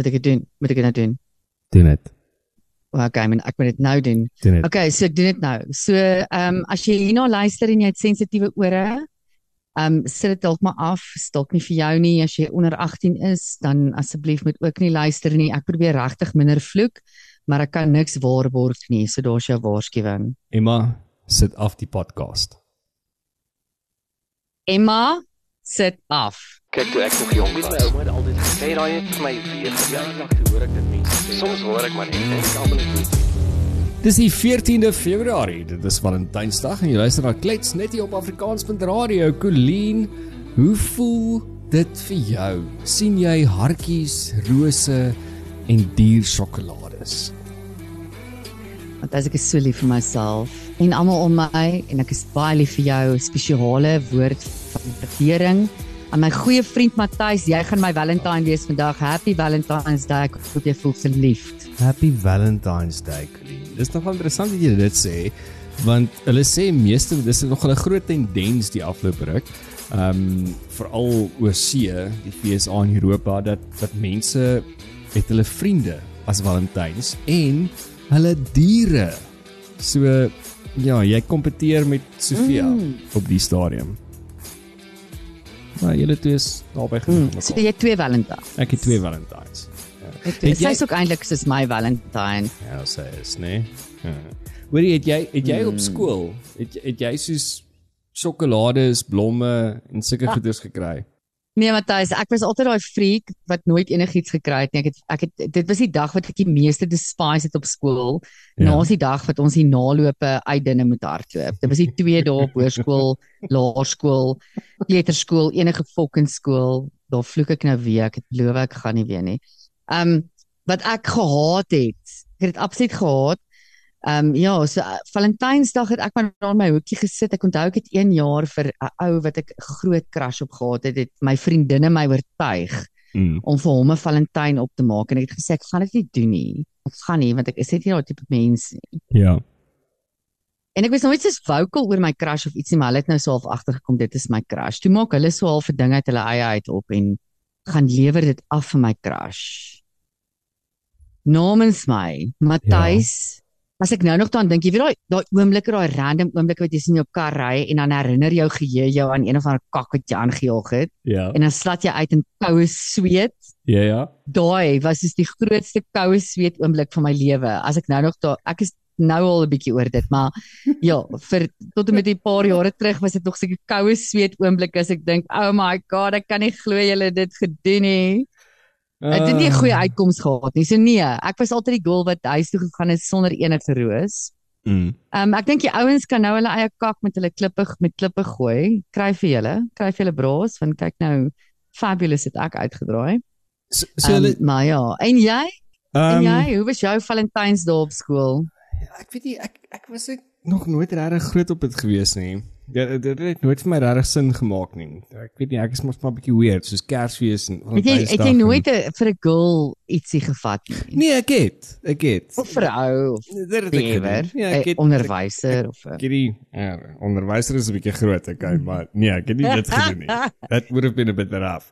Moet ek dit doen? Moet ek dit nou doen? Doen dit. Okay, men ek moet dit nou doen. Doen dit. Okay, so ek doen dit nou. So, ehm um, as jy hierna luister en jy het sensitiewe ore, ehm um, sit dit dalk maar af. Stalk nie vir jou nie as jy onder 18 is, dan asseblief moet ook nie luister nie. Ek probeer regtig minder vloek, maar ek kan niks waarborg nie. So daar's jou waarskuwing. Emma, sit af die podcast. Emma, sit af. Kyk toe ek nog jong was, my ouma het altyd gesê daai het vir my weer verjaardag toe hoor ek dit mense sê. Soms hoor ek maar net en ek almal net Dis die 14de Februarie. Dit is Valentynsdag en jy luister na Klets net hier op Afrikaans.radio. Colleen, hoe voel dit vir jou? sien jy hartjies, rose en duur sjokolades? Want as ek is so lief vir myself en almal om my en ek is baie lief vir jou, spesiale woord van waardering aan my goeie vriend Matthys. Jy gaan my Valentine wees vandag. Happy Valentine's Day. Ek hoop jy voel verliefd. Happy Valentine's Day, Colleen. Dis nog interessant dat jy dit sê, want hulle sê meeste dis nog 'n groot tendens die afgelope ruk. Ehm um, veral oor see, die FSA in Europa dat dat mense het hulle vriende as Valentines en hulle diere. So ja, jy kompeteer met Sofia mm. op die stadium. Maar julle twee is naby genoeg. Mm. So jy het twee Valentine. Ek het twee Valentines. Het jy Sy's ook eintlik soos my Valentine. Ja, sy is, nee. Ja. Hoorie, het jy het jy mm. op skool het het jy soos sjokolades, blomme en sulke Ah. goeders gekry? Nee, Matthys, ek was altyd daai freak wat nooit enigiets gekry het nie. Ek het ek het dit was die dag wat ek die meeste despise het op skool. Ja. Ja. Naas die dag wat ons die nalope uit dinge moet hardloop. Dit was die twee dae op hoërskool, laerskool, kleuterskool, enige fucking skool. Daar vloek ek nou weer. Ek het beloof ek gaan nie weer nie. Um wat ek gehaat het. Ek het dit absoluut gehaat. Ehm um, ja, so uh, Valentynsdag het ek maar daar in my hoekie gesit. Ek onthou ek het 1 jaar vir 'n ou wat ek groot crush op gehad het, het my vriendinne my oortuig Mm. om vir hom 'n Valentyn op te maak en ek het gesê ek gaan dit nie doen nie. Ek gaan nie want ek is net nie daai tipe mens nie. Ja. En ek was nooit so vocal oor my crush of ietsie, maar hulle het nou so half agtergekom dit is my crush. Toe maak hulle so half 'n ding uit hulle eie uit op en gaan lewer dit af vir my crush. Namens my, Matthys. Ja. As ek nou nog daaraan dink, jy weet daai daai oomblikke, daai random oomblikke wat jy sien jou kar ry en dan herinner jou geheue jou aan een of ander kak wat jy aangejaag het Ja. en dan slat jy uit in koue sweet. Ja ja. Daai was dus die grootste koue sweet oomblik van my lewe. As ek nou nog daar ek is nou al 'n bietjie oor dit, maar ja, vir tot en met 'n paar jare terug was dit nog seker koue sweet oomblik as ek dink, "Oh my god, ek kan nie glo julle het dit gedoen nie." Ek het nie 'n goeie Ah. uitkoms gehad nie. So nee, ek was altyd die girl wat huis toe gegaan het sonder enige roos. Mm. Ehm um, ek dink die ouens kan nou hulle eie kak met hulle klippe met klippe gooi. Kry vir julle, kry vir julle braas want kyk nou fabulous het ek uitgedraai. So, So so hulle um, maar ja, en jy? En um, jy, hoe was jou Valentynsdag op skool? ek weet nie ek ek was ek nog nooit regtig groot op dit gewees nie. Ja, dit dit het nooit vir my regtig sin gemaak nie. Ek weet nie, ek is mos maar 'n bietjie weird soos Kersfees en Het jy het Valentynsdag jy en- nooit a, vir 'n girl ietsie gevat nie? Nee, ek het. Ek het. Of vrou of Dit het ek whatever, gedoen. Ja, eh, ek het onderwyser of 'n Ek het die ja, onderwyser is 'n bietjie groot, okay, maar nee, ek het nie dit gedoen nie. That would have been a bit rough.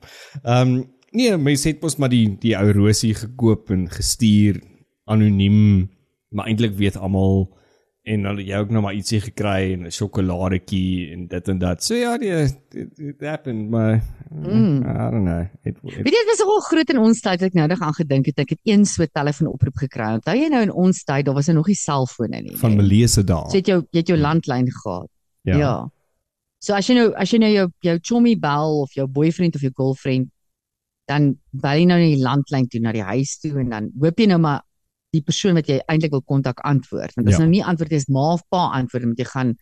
Um nee, mense het mos maar die die ou rosie gekoop en gestuur anoniem, maar eintlik weet almal en hulle jy ook nog maar ietsie gekry en 'n sjokoladetjie en dit en dat. So ja, nee, it, it happened, maar mm. I don't know. It, it, Weet jy dit was nogal groot in ons tyd wat ek nou nog aan gedink het. Ek het een so telefoonoproep gekry. Onthou jy nou in ons tyd, daar was er nog nie selfone nie. van? Melese dae. So het jou jy het jou landlyn gehad. Ja. Ja. ja. So as jy nou as jy nou jou jou chommy bel of jou boyfriend of jou girlfriend dan bel jy nou na die landlyn toe na die huis toe en dan hoop jy nou maar die persoon wat jy eintlik wil kontak antwoord. Want as Ja. nou nie antwoord is ma of pa antwoord moet jy gaan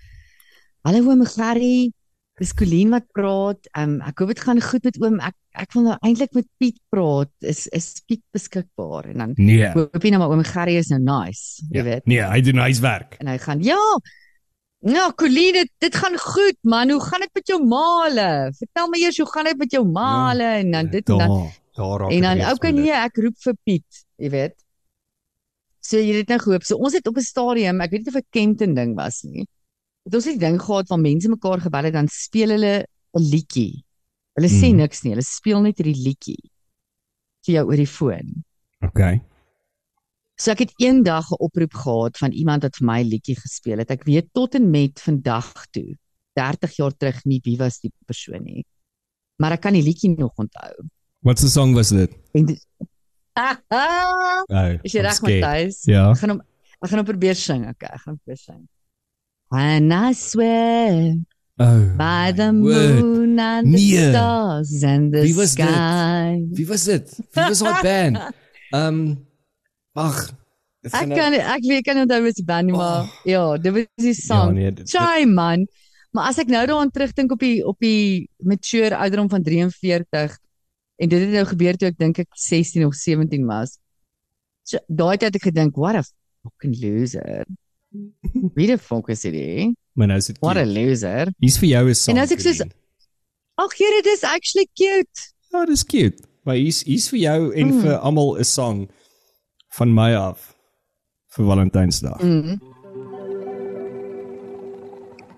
Hallo oom Gerry, dis Colleen wat praat. Um ek hoop dit gaan goed met oom. Ek ek wil nou eintlik met Piet praat. Is is Piet beskikbaar? En dan Nee. hoop jy nou maar oom Gerry is nou nice, jy Ja. weet. Nee, hy doen huiswerk. En hy gaan, "Ja, nou Colleen, dit, dit gaan goed, man. Hoe gaan dit met jou maale? Vertel my eers hoe gaan dit met jou maale?" Ja, en dan dit en dan Daar, raak en dan okay nee, ek roep vir Piet, jy weet. So jy het nou gehoop. So ons het op 'n stadium, ek weet nie of 'n Kempton ding was nie. Het ons het ding gehad waar mense mekaar gebel het dan speel hulle 'n liedjie. Hulle sê Hmm. niks nie, hulle speel net hierdie liedjie vir jou oor die foon. Okay. So ek het eendag 'n oproep gehad van iemand wat vir my liedjie gespeel het. Ek weet tot en met vandag toe, 30 jaar terug nie wie was die persoon nie. Maar ek kan die liedjie nog onthou. Wat 'n song was dit? En dit Oh, is jy I'm reg scared. Matthys? Ja. Ek gaan hom ek gaan hom probeer sing, okay, ek gaan probeer sing. And I swear Oh. by the word. moon and the Nee. stars and the Wie was dit? sky. Wie was dit? Wie was daai band? Ehm um, ag, dit Ek nou- kan ek weet kan onthou wat die band nie maar ja, dit was die song. nee, dit- Try man. Maar as ek nou daaraan terugdink op die op die mature ouderdom van 43 en dit het nou gebeur toe ek dink ek 16 of 17 was. So daai tyd het ek gedink, what a fucking loser. Wie die fuck is dit? Maar nou is dit. What a loser. Hier's vir jou 'n song. En as ek soos-. Ag, here it is actually cute. Ja, dis cute. Maar hier's hier's vir jou en Mm. vir almal 'n song van my af vir Valentynsdag. Mm.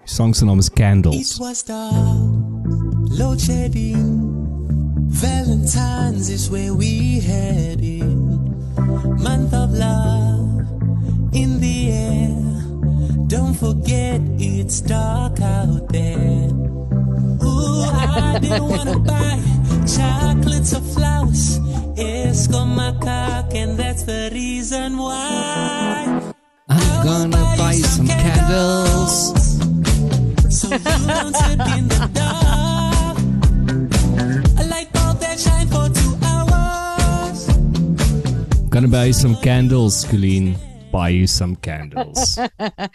Die song se naam is Candles. It was dark, load shedding. Valentine's is where we heading. Month of love in the air. Don't forget it's dark out there. Ooh, I didn't wanna buy chocolates or flowers. It's got my cock, and that's the reason why. I'm gonna buy some candles. So you don't sit in the dark. Gonna buy some candles, Colleen. Buy you some candles.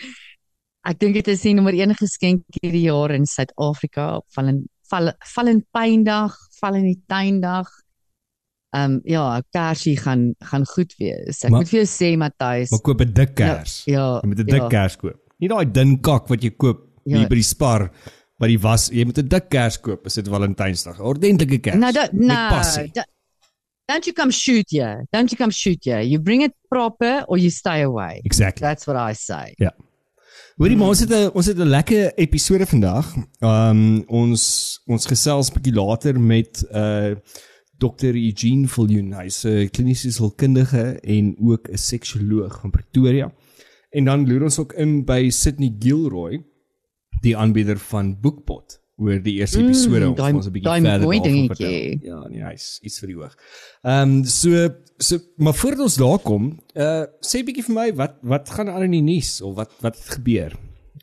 Ek dink dit is die nommer 1 geskenk hierdie jaar in Suid-Afrika op Valen Val- Valentyndag, Valentyndag. Ehm um, ja, kersie gaan gaan goed wees. Ek Maar- moet vir jou sê Matthys. maar koop 'n dik kers. Ja, Jy moet 'n dik ja. kers koop. Nie daai dun kak wat jy koop Ja. hier by die Spar by die was. Jy moet 'n dik kers koop as dit Valentynsdag. 'n Ordentlike kers. Nou dat met nou, da- don't you come shoot you. Don't you come shoot you. You bring it proper or you stay away. Exactly. That's what I say. Ja. Hoorie, maar ons het 'n ons het 'n lekker episode vandag. Um ons ons gesels bietjie later met uh Dr. Eugene Viljoen. Hy's 'n kliniese sielkundige en ook 'n seksioloog van Pretoria. En dan loer ons ook in by Sydney Gilroy, die aanbieder van Bookpot oor die eerste Mm, episode om daai- ons 'n bietjie verder daarvan vertel. Ja, nee, hy's iets vir die hoog. Ehm um, so so maar voordat ons daar kom, uh sê bietjie vir my wat wat gaan aan in die nuus of wat wat gebeur?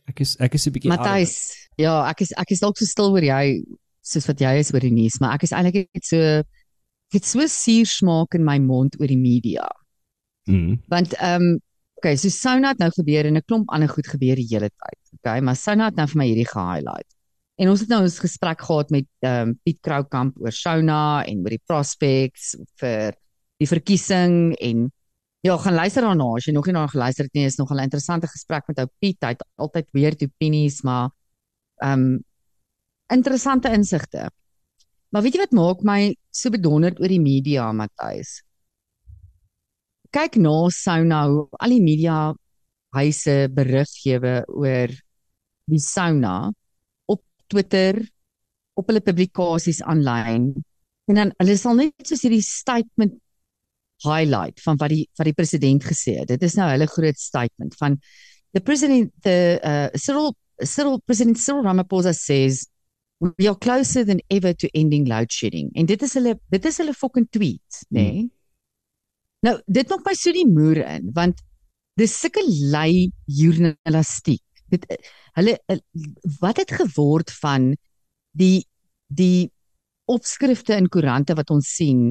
Ek is ek is 'n bietjie Matthys, ja, ek is ek is dalk so stil oor jy soos wat jy is oor die nuus, maar ek is eintlik net so ek het so suur smaak in my mond oor die media. Mm. Want ehm um, okay, so Sona het nou gebeur en 'n klomp ander goed gebeur die hele tyd. Okay, maar Sona het nou vir my hierdie ge-highlight. En ons het nou ons gesprek gehad met ehm um, Piet Kroukamp oor Sona en oor die prospects vir die verkiesing en ja, gaan luister daarna as jy nog nie daarna geluister het nie, is nog 'n interessante gesprek met ou Piet. Hy het altyd weer opinies, maar ehm um, interessante insigte. Maar weet jy wat maak my so bedonderd oor die media, Matthys? kyk na sauna hoe al die media huise berig gee oor die sauna Twitter op hulle publikasies aanlyn en dan hulle sal net soos hierdie statement highlight van wat die wat die president gesê het. Dit is nou hulle groot statement van the president the uh, Cyril Cyril President Cyril Ramaphosa says we are closer than ever to ending load shedding. En dit is hulle dit is hulle fucking tweet, nê? Nee? Hmm. Nou, dit maak my so die moer in want dis sulke lui journalistiek. Dit hulle wat het geword van die die opskrifte in koerante wat ons sien.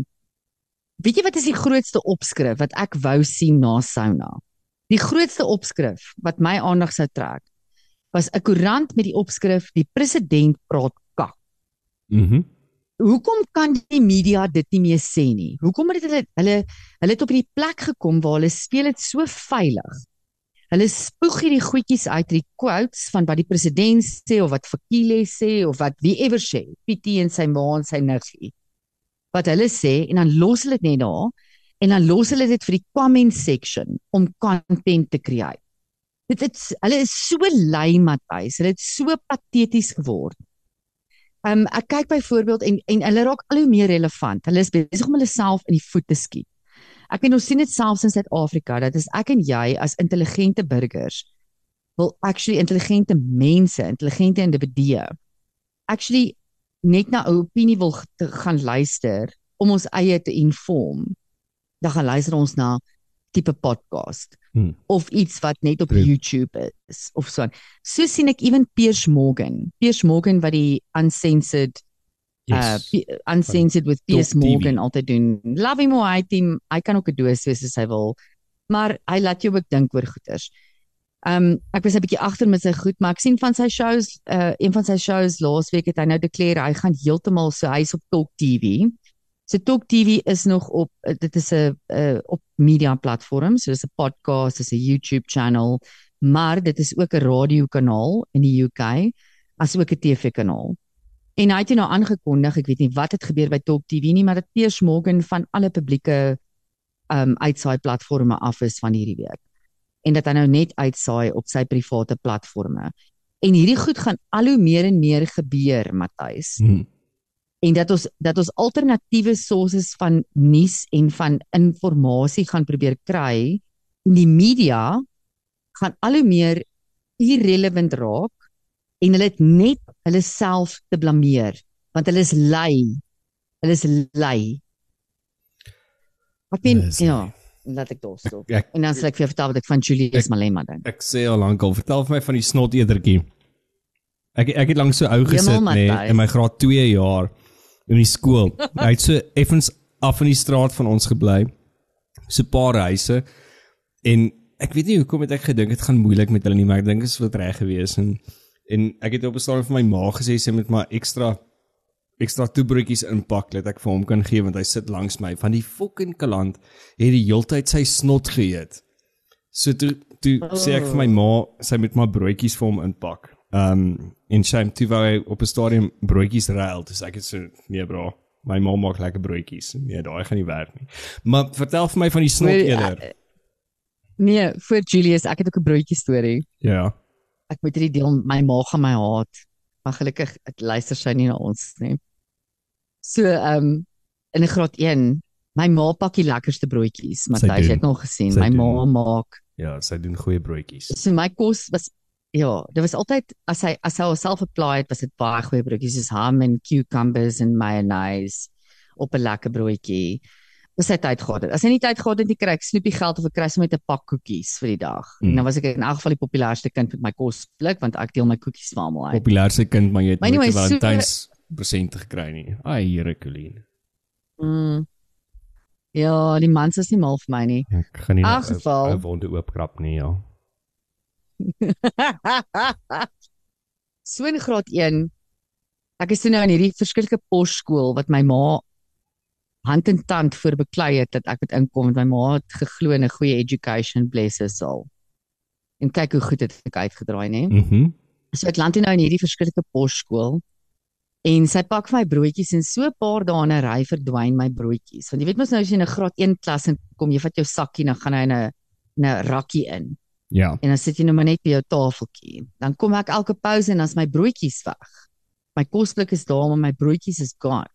Weet jy wat is die grootste opskrif wat ek wou sien na sauna? Die grootste opskrif wat my aandag sou trek was 'n koerant met die opskrif die president praat kak. Mhm. Mm Hoekom kan die media dit nie meer sê nie? Hoekom het hulle hulle hulle het op hierdie plek gekom waar hulle speel dit so veilig. Hulle spoeg hierdie goedjies uit die quotes van wat die president sê of wat Fakile sê of wat wie ever sê, PT en sy ma en sy niggie. Wat hulle sê en dan los hulle dit net daar en dan los hulle dit vir die comment section om content te create. Dit is hulle is so lui Matthys, hulle het so pateties geword. Um ek kyk byvoorbeeld en en hulle raak al hoe meer relevant. Hulle is besig om hulle self in die voet te skiet. Ek en ons sien dit selfs in Suid-Afrika dat as ek en jy as intelligente burgers wil actually intelligente mense, intelligente individue actually net na 'n opinie wil gaan luister om ons eie te inform, dan gaan luister ons na tipe podcast Hmm. of iets wat net op True. YouTube is of so. So sien ek even Piers Morgan. Piers Morgan wat die uncensored Yes. uh uncensored with Piers TV. Morgan altyd doen. Love him or hate him, hy kan ook 'n doos wees as hy wil. Maar hy laat jou ook dink oor goeters. Um ek was 'n bietjie agter met sy goed, maar ek sien van sy shows, uh een van sy shows laasweek het hy nou declare hy gaan heeltemal so hy's op Talk TV. So Talk TV is nog op uh, dit is 'n uh, op media platform, so dis 'n podcast, dis 'n YouTube channel, maar dit is ook 'n radiokanaal in die UK as ook 'n TV-kanaal. En hy het nou aangekondig, ek weet nie wat het gebeur by Talk TV nie, maar dat Piers Morgan van alle publieke um uitsaai platforms af is van hierdie week. En dat hy nou net uitsaai op sy private platforms. En hierdie goed gaan al hoe meer en meer gebeur, Matthys. Hmm. En dat ons dat ons alternatiewe sources van nuus en van inligting gaan probeer kry. En die media gaan al hoe meer irrelevant raak en hulle het net hulle self te blameer want hulle is lui. Hulle is lui. Ek is ja, lui. laat ek daarso. Ek En dan sal ek vir jou vertel wat ek van Julius Ek- Malema dink. ek sê al lank al, vertel vir my van die snotedertjie. Ek ek het lank so ou gesit nê nee, in my graad 2 jaar in die skool. Hy het so effens af in die straat van ons gebly. So 'n paar huise en ek weet nie hoekom het ek gedink dit gaan moeilik met hulle nie, maar ek dink dit is wat reg gewees en en ek het op 'n stadium vir my ma gesê sy moet maar ekstra ekstra toebroodjies inpak dat ek vir hom kan gee want hy sit langs my van die fucking kaland het die heeltyd sy snot geëet. So toe toe oh. sê ek vir my ma sy moet maar broodjies vir hom inpak. Um en sy het toe wou hy op 'n stadium broodjies ruil. Dis ek het so nee bro, my ma maak lekker broodjies. Nee, daai gaan nie werk nie. Maar vertel vir my van die snot eerder. Nee, voor Julius, ek het ook 'n broodjie storie. Ja. Ek moet hierdie deel my ma gaan my haat. Maar gelukkig ek luister sy nie na ons nie. So ehm um, in graad 1, my ma pak die lekkerste broodjies, Matthys, jy het nog gesien. Sy My ma doen. maak Ja, sy doen goeie broodjies. so my kos was ja, dit was altyd as hy as hy homself apply het, was dit baie goeie broodjies soos ham en cucumbers en mayonnaise op 'n lekker broodjie. Was hy tyd gehad het. As hy nie tyd gehad het nie, kry ek snoepie geld of ek kry sommer net 'n pak koekies vir die dag. Mm. En dan was ek in elk geval die populairste kind met my kosblik want ek deel my koekies vir almal uit. Populairste kind, maar jy het Maar nooit 'n anyway, so- Valentyns presente gekry nie. Ai, Here Colleen. Mm. Ja, die mans is nie mal vir my nie. Ek gaan nie Ag, geval. 'n wonde oopkrap nie, ja. so in graad 1 ek is toe nou in hierdie verskillike posskool wat my ma hand en tand voor beklei het dat ek moet inkom want my ma het geglo in 'n goeie education bless her soul. En kyk hoe goed het ek uitgedraai, nê? Mhm. Mm So ek land nou in hierdie verskillike posskool en sy pak vir my broodjies en so 'n paar dae in 'n ry verdwyn my broodjies. Want jy weet mos nou as jy in 'n graad 1 klas in kom, jy vat jou sakkie en dan gaan hy in 'n 'n rakkie in. Ja. En dan sit jy nou maar net by jou tafeltjie. Dan kom ek elke pouse en dan's my broodjies weg. My kosblik is daar, maar my broodjies is gone.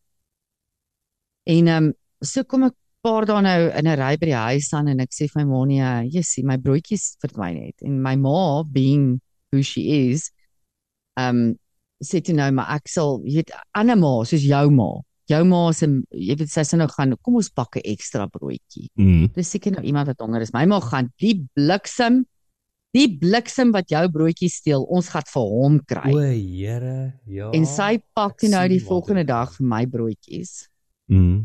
En ehm um, so kom ek 'n paar dae nou in 'n ry by die huis aan en ek sê vir my ma nee, jy sien my broodjies verdwyn het. En my ma being who she is, ehm um, sê toe nou maar ek sal, jy weet, ander ma soos jou ma. Jou ma se jy weet sy sê nou gaan kom ons bak 'n ekstra broodjie. Mm. Dis seker nou iemand wat honger is. My ma gaan die bliksem die bliksem wat jou broodjie steel, ons gaan vir hom kry. O, Here, ja. en sy pak nou die volgende dag vir my broodjies. Mm.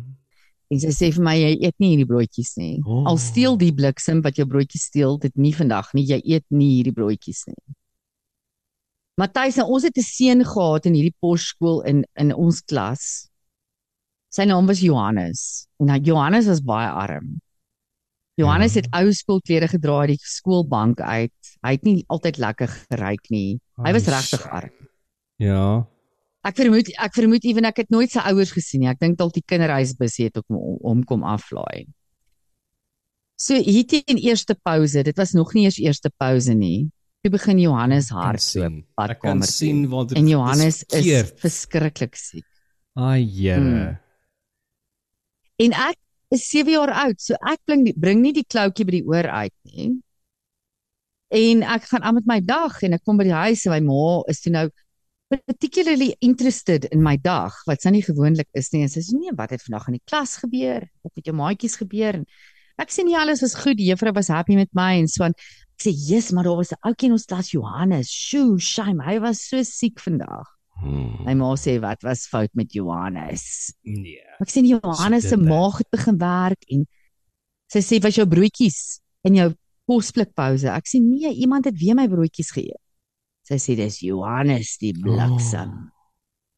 En sy sê vir my jy eet nie hierdie broodjies nie. Oh. Al steel die bliksem wat jou broodjies steel, dit nie vandag nie. Jy eet nie hierdie broodjies nie. Matthys, nou, ons het 'n seun gehad in hierdie posskool in in ons klas. Sy naam was Johannes. En nou Johannes was baie arm. Johannes Ja. het ou skoolklere gedra uit die skoolbank uit. Hy het nie altyd lekker geryk nie. Hy was regtig arm. Ja. Ek vermoed ek vermoed ewen ek het nooit sy ouers gesien nie. Ek dink dalk die kinderhuisbus het ook hom hom kom aflaai. So hier teen eerste pouse, dit was nog nie eers eerste pouse nie. Toe begin Johannes hardloop sien. Ek kan sien wat dit En Johannes is verkeerd. verskriklik siek. Ai, Here. Mm. En ek is 7 jaar oud. So ek bring die, bring nie die kloutjie by die oor uit nie. En ek gaan aan met my dag en ek kom by die huis en my ma is toe nou particularly interested in my dag wat sy nie gewoonlik is nie. En sy sê nee, wat het vandag in die klas gebeur? Wat het jou maatjies gebeur? En ek sê nee, alles was goed. Die juffrou was happy met my en so aan. Ek sê, "Jesus, maar daar was 'n ouetjie in ons klas, Johannes. Shoo, shame. Hy was so siek vandag." Hmm. My ma sê, "Wat was fout met Johannes?" Nee. Ek sê, "Nee, "Johannes se maag het begin werk en sy sê, "Was jou broodjies in jou kosblikpouse?" Ek sê, "Nee, iemand het weer my broodjies geëet." Sy sê, "Dis Johannes die bliksem.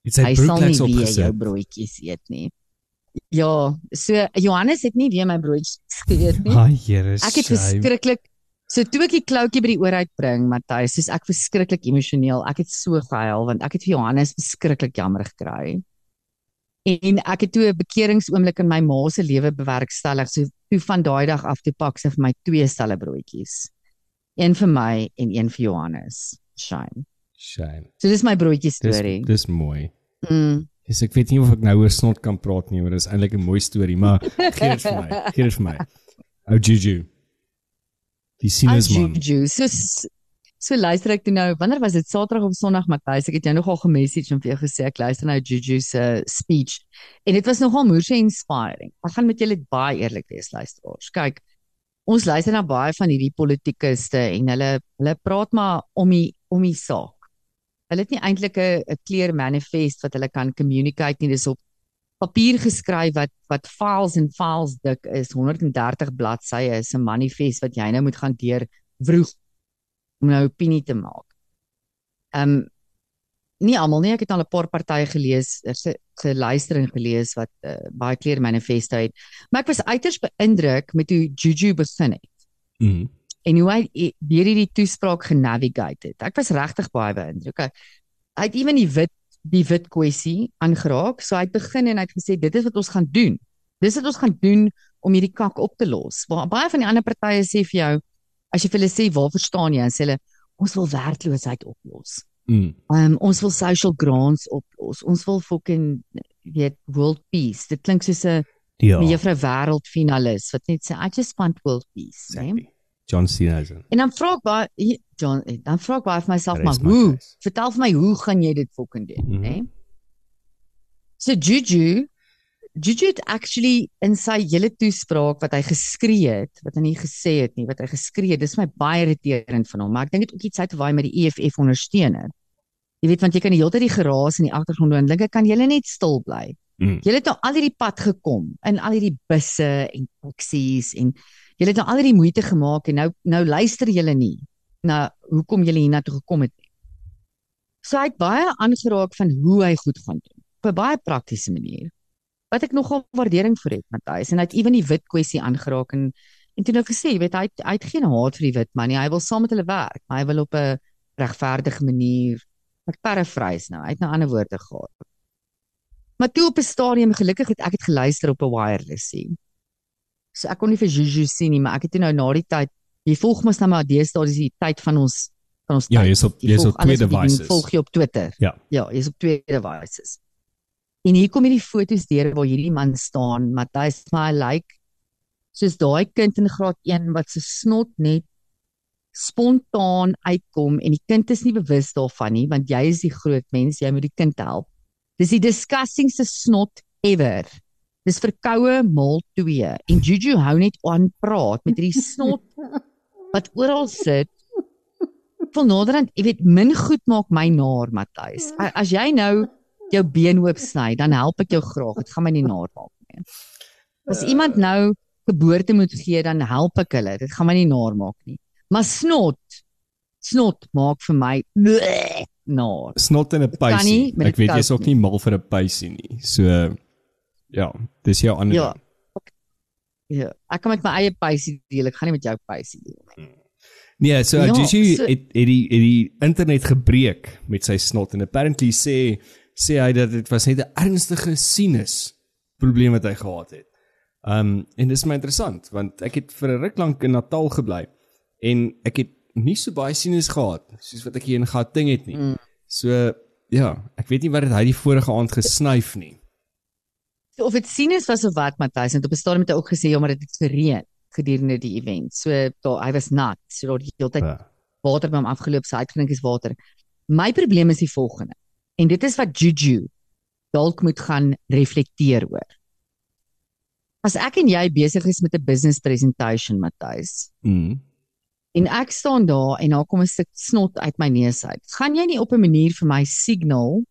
Dit sy Hy sal nie jou broodjies eet nie." Ja, so Johannes het nie weer my broodjies geëet nie. Ai, Here. Ek het verskriklik so toe ek die kloutjie by die oor uitbring, Matthys, soos ek verskriklik emosioneel. Ek het so gehuil want ek het vir Johannes verskriklik jammer gekry. En ek het toe 'n bekeringsoomblik in my ma se lewe bewerkstellig. So toe van daai dag af toe pak sy vir my twee stelle broodjies. Een vir my en een vir Johannes. Shame. Shame. So dis my broodjie Dis storie. dis mooi. Mm. Dis ek weet nie of ek nou oor snot kan praat nie, maar dis eintlik 'n mooi storie, maar gee dit vir my. Gee dit vir my. Ou Juju. Die sinusman. Juju. So so luister ek toe nou, wanneer was dit Saterdag of Sondag Matthys? Ek het jou nogal gemessage en vir jou gesê ek luister nou Juju se speech en dit was nogal moeë inspiring. Ek gaan met julle baie eerlik wees luisteraars. Kyk, ons luister na baie van hierdie politikuste en hulle hulle praat maar om die om die saak. Hulle het nie eintlik 'n clear manifest wat hulle kan communicate nie. Dis op papier geskryf wat wat files en files dik is 130 bladsye is 'n manifest wat jy nou moet gaan deur vroeg om nou opinie te maak. Ehm um, nie almal nie, ek het al 'n paar partye gelees, ge, geluister en gelees wat uh, baie clear manifesto het. Maar ek was uiters beïndruk met hoe Juju begin het Mm. En hoe hy i- deur hierdie toespraak genavigate het. Ek was regtig baie beïndruk. Hy het ewen die wit die wit kwessie aangeraak. So hy het begin en hy het gesê dit is wat ons gaan doen. Dis wat ons gaan doen om hierdie kak op te los. Ba baie van die ander partye sê vir jou as jy vir hulle sê waar verstaan jy, dan sê hulle ons wil werkloosheid oplos. Mm. Um ons wil social grants oplos. Ons wil fucking weet world peace. Dit klink soos 'n Ja. mevrou wêreldfinalis wat net sê I just want world peace, né? Exactly. John Cena is in. En dan vra ek baie John, eh, dan vra ek baie vir myself Rest maar my hoe? case. Vertel vir my hoe gaan jy dit fucking doen, Mhm. né? So Juju Juju het actually in sy hele toespraak wat hy geskree het, wat hy nie gesê het nie, wat hy geskree het, dis my baie irriterend van hom, maar ek dink dit ook iets uit waar hy met die EFF ondersteuner. Jy weet want jy kan die hele tyd die geraas in die agtergrond hoor en dink ek kan julle net stil bly. Mm. Julle het nou al hierdie pad gekom in al hierdie busse en taksies en julle het nou al hierdie moeite gemaak en nou nou luister julle nie na hoekom julle hiernatoe gekom het. So hy het baie aangeraak van hoe hy goed gaan doen op 'n baie praktiese manier. Wat ek nogal waardering vir het, Matthys, en hy het ewen die wit kwessie aangeraak en en toe nou gesê, jy weet hy het, hy het geen haat vir die wit man nie. Hy wil saam met hulle werk, maar hy wil op 'n regverdige manier ek paraphrase nou. Hy het nou ander woorde gehad. Maar toe op 'n stadium gelukkig het ek het geluister op 'n wireless sien. So ek kon nie vir Juju sien nie, maar ek het nou na die tyd, jy volg mos nou maar deesdae dis die tyd van ons van ons Ja, jy's op Jy jy's op twee devices. Volg jy op Twitter. Ja. Ja, jy's op twee devices. En hier kom hierdie foto's deur waar hierdie man staan, Matthys, maar hy lyk soos daai kind in graad 1 wat se snot net spontaan uitkom en die kind is nie bewus daarvan nie want jy is die groot mens, jy moet die kind help. Dis die disgustingste snot ever. Dis verkoue maal 2 en Juju hou net aan praat met hierdie snot wat oral sit. Vol naderhand, jy weet, min goed maak my naar, Matthys. As jy nou jou been oop sny, dan help ek jou graag. Dit gaan my nie naar maak nie. As iemand nou geboorte moet gee, dan help ek hulle. Dit gaan my nie naar maak nie. Maar snot, snot maak vir my bleh, naar. Snot in 'n pysie. Ek weet jy's ook nie. nie mal vir 'n pysie nie. So ja, dis jou ander. Ja. ding. Ja, ek kan met my eie pysie deel. Ek gaan nie met jou pysie deel nie. Nee, so Ja, Juju so- het het die het die internet gebreek met sy snot en apparently sê sê hy dat dit was net 'n ernstige sinus probleem wat hy gehad het. Um en dis my interessant want ek het vir 'n ruk lank in Natal gebly en ek het nie so baie sinus gehad soos wat ek hier in Gauteng het nie. Mm. So ja, ek weet nie wat het hy die vorige aand gesnyf nie. Of dit sien is was of wat Matthys en op 'n stadium het hy ook gesê ja, maar dit het gereën gedurende die event. So daar hy was nat. So daar die hele tyd Ja. water by hom afgeloop, sy uitgedrink is water. My probleem is die volgende. En dit is wat Juju dalk moet gaan reflekteer oor. As ek en jy besig is met 'n business presentation, Matthys, Mm. en ek staan daar en daar kom 'n stuk snot uit my neus uit. Gaan jy nie op 'n manier vir my signal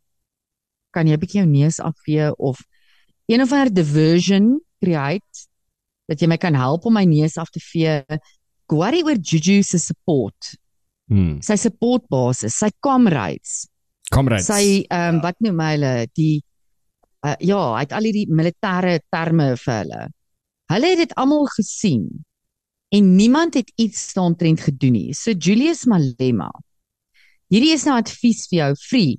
kan jy 'n bietjie jou neus afvee of een of ander diversion create dat jy my kan help om my neus af te vee. Worry oor Juju se support, Mm. sy support basis, sy comrades, Comrades. sy ehm um, wat noem hulle die uh, ja, hy het al hierdie militêre terme vir hulle. Hulle het dit almal gesien en niemand het iets daaromtrent gedoen nie. So Julius Malema. Hierdie is nou advies vir jou, free.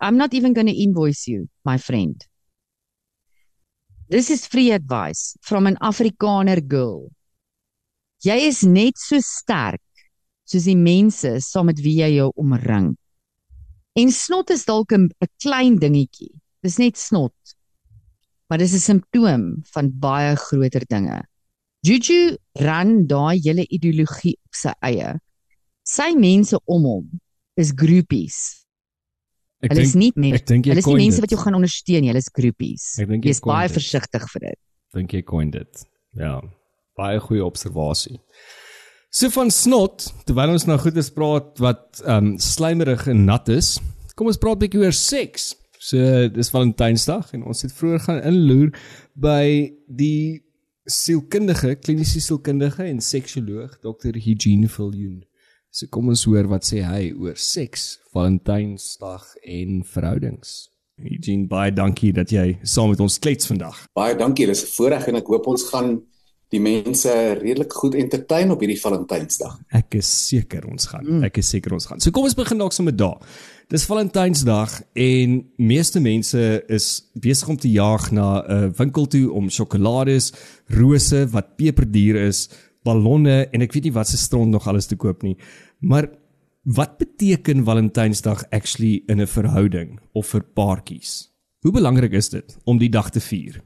I'm not even going to invoice you, my friend. This is free advice from an Afrikaner girl. Jy is net so sterk soos die mense saam met wie jy jou omring. En snot is dalk 'n klein dingetjie. Dis net snot. Maar dis 'n simptoom van baie groter dinge. Juju ran daai hele ideologie op sy eie. Sy mense om hom is groupies. Ek Hulle is dink nie mense. ek dink jy Hulle is nie mense dit. wat jou gaan ondersteun nie, hulle is groupies. Ek dink jy Wees baie dit. versigtig vir dit. dink jy coined dit. Ja. Baie goeie observasie. So van snot, terwyl ons nou goeders praat wat ehm um, slijmerig en nat is, kom ons praat 'n bietjie oor seks. So dis Valentynsdag en ons het vroeër gaan inloer by die sielkundige, kliniese sielkundige en seksioloog Dr. Eugene Viljoen. So kom ons hoor wat sê hy oor seks, Valentynsdag en verhoudings. Eugene, baie dankie dat jy saam met ons klets vandag. Baie dankie, dis 'n voorreg en ek hoop ons gaan die mense redelik goed entertain op hierdie Valentynsdag. Ek is seker ons gaan. Mm. Ek is seker ons gaan. So kom ons begin dalk sommer daar. Dis Valentynsdag en meeste mense is besig om te jaag na 'n uh, winkel toe om sjokolades, rose wat peperduur is, ballonne en ek weet nie wat se stront nog alles te koop nie. Maar wat beteken Valentynsdag actually in 'n verhouding of vir paartjies? Hoe belangrik is dit om die dag te vier?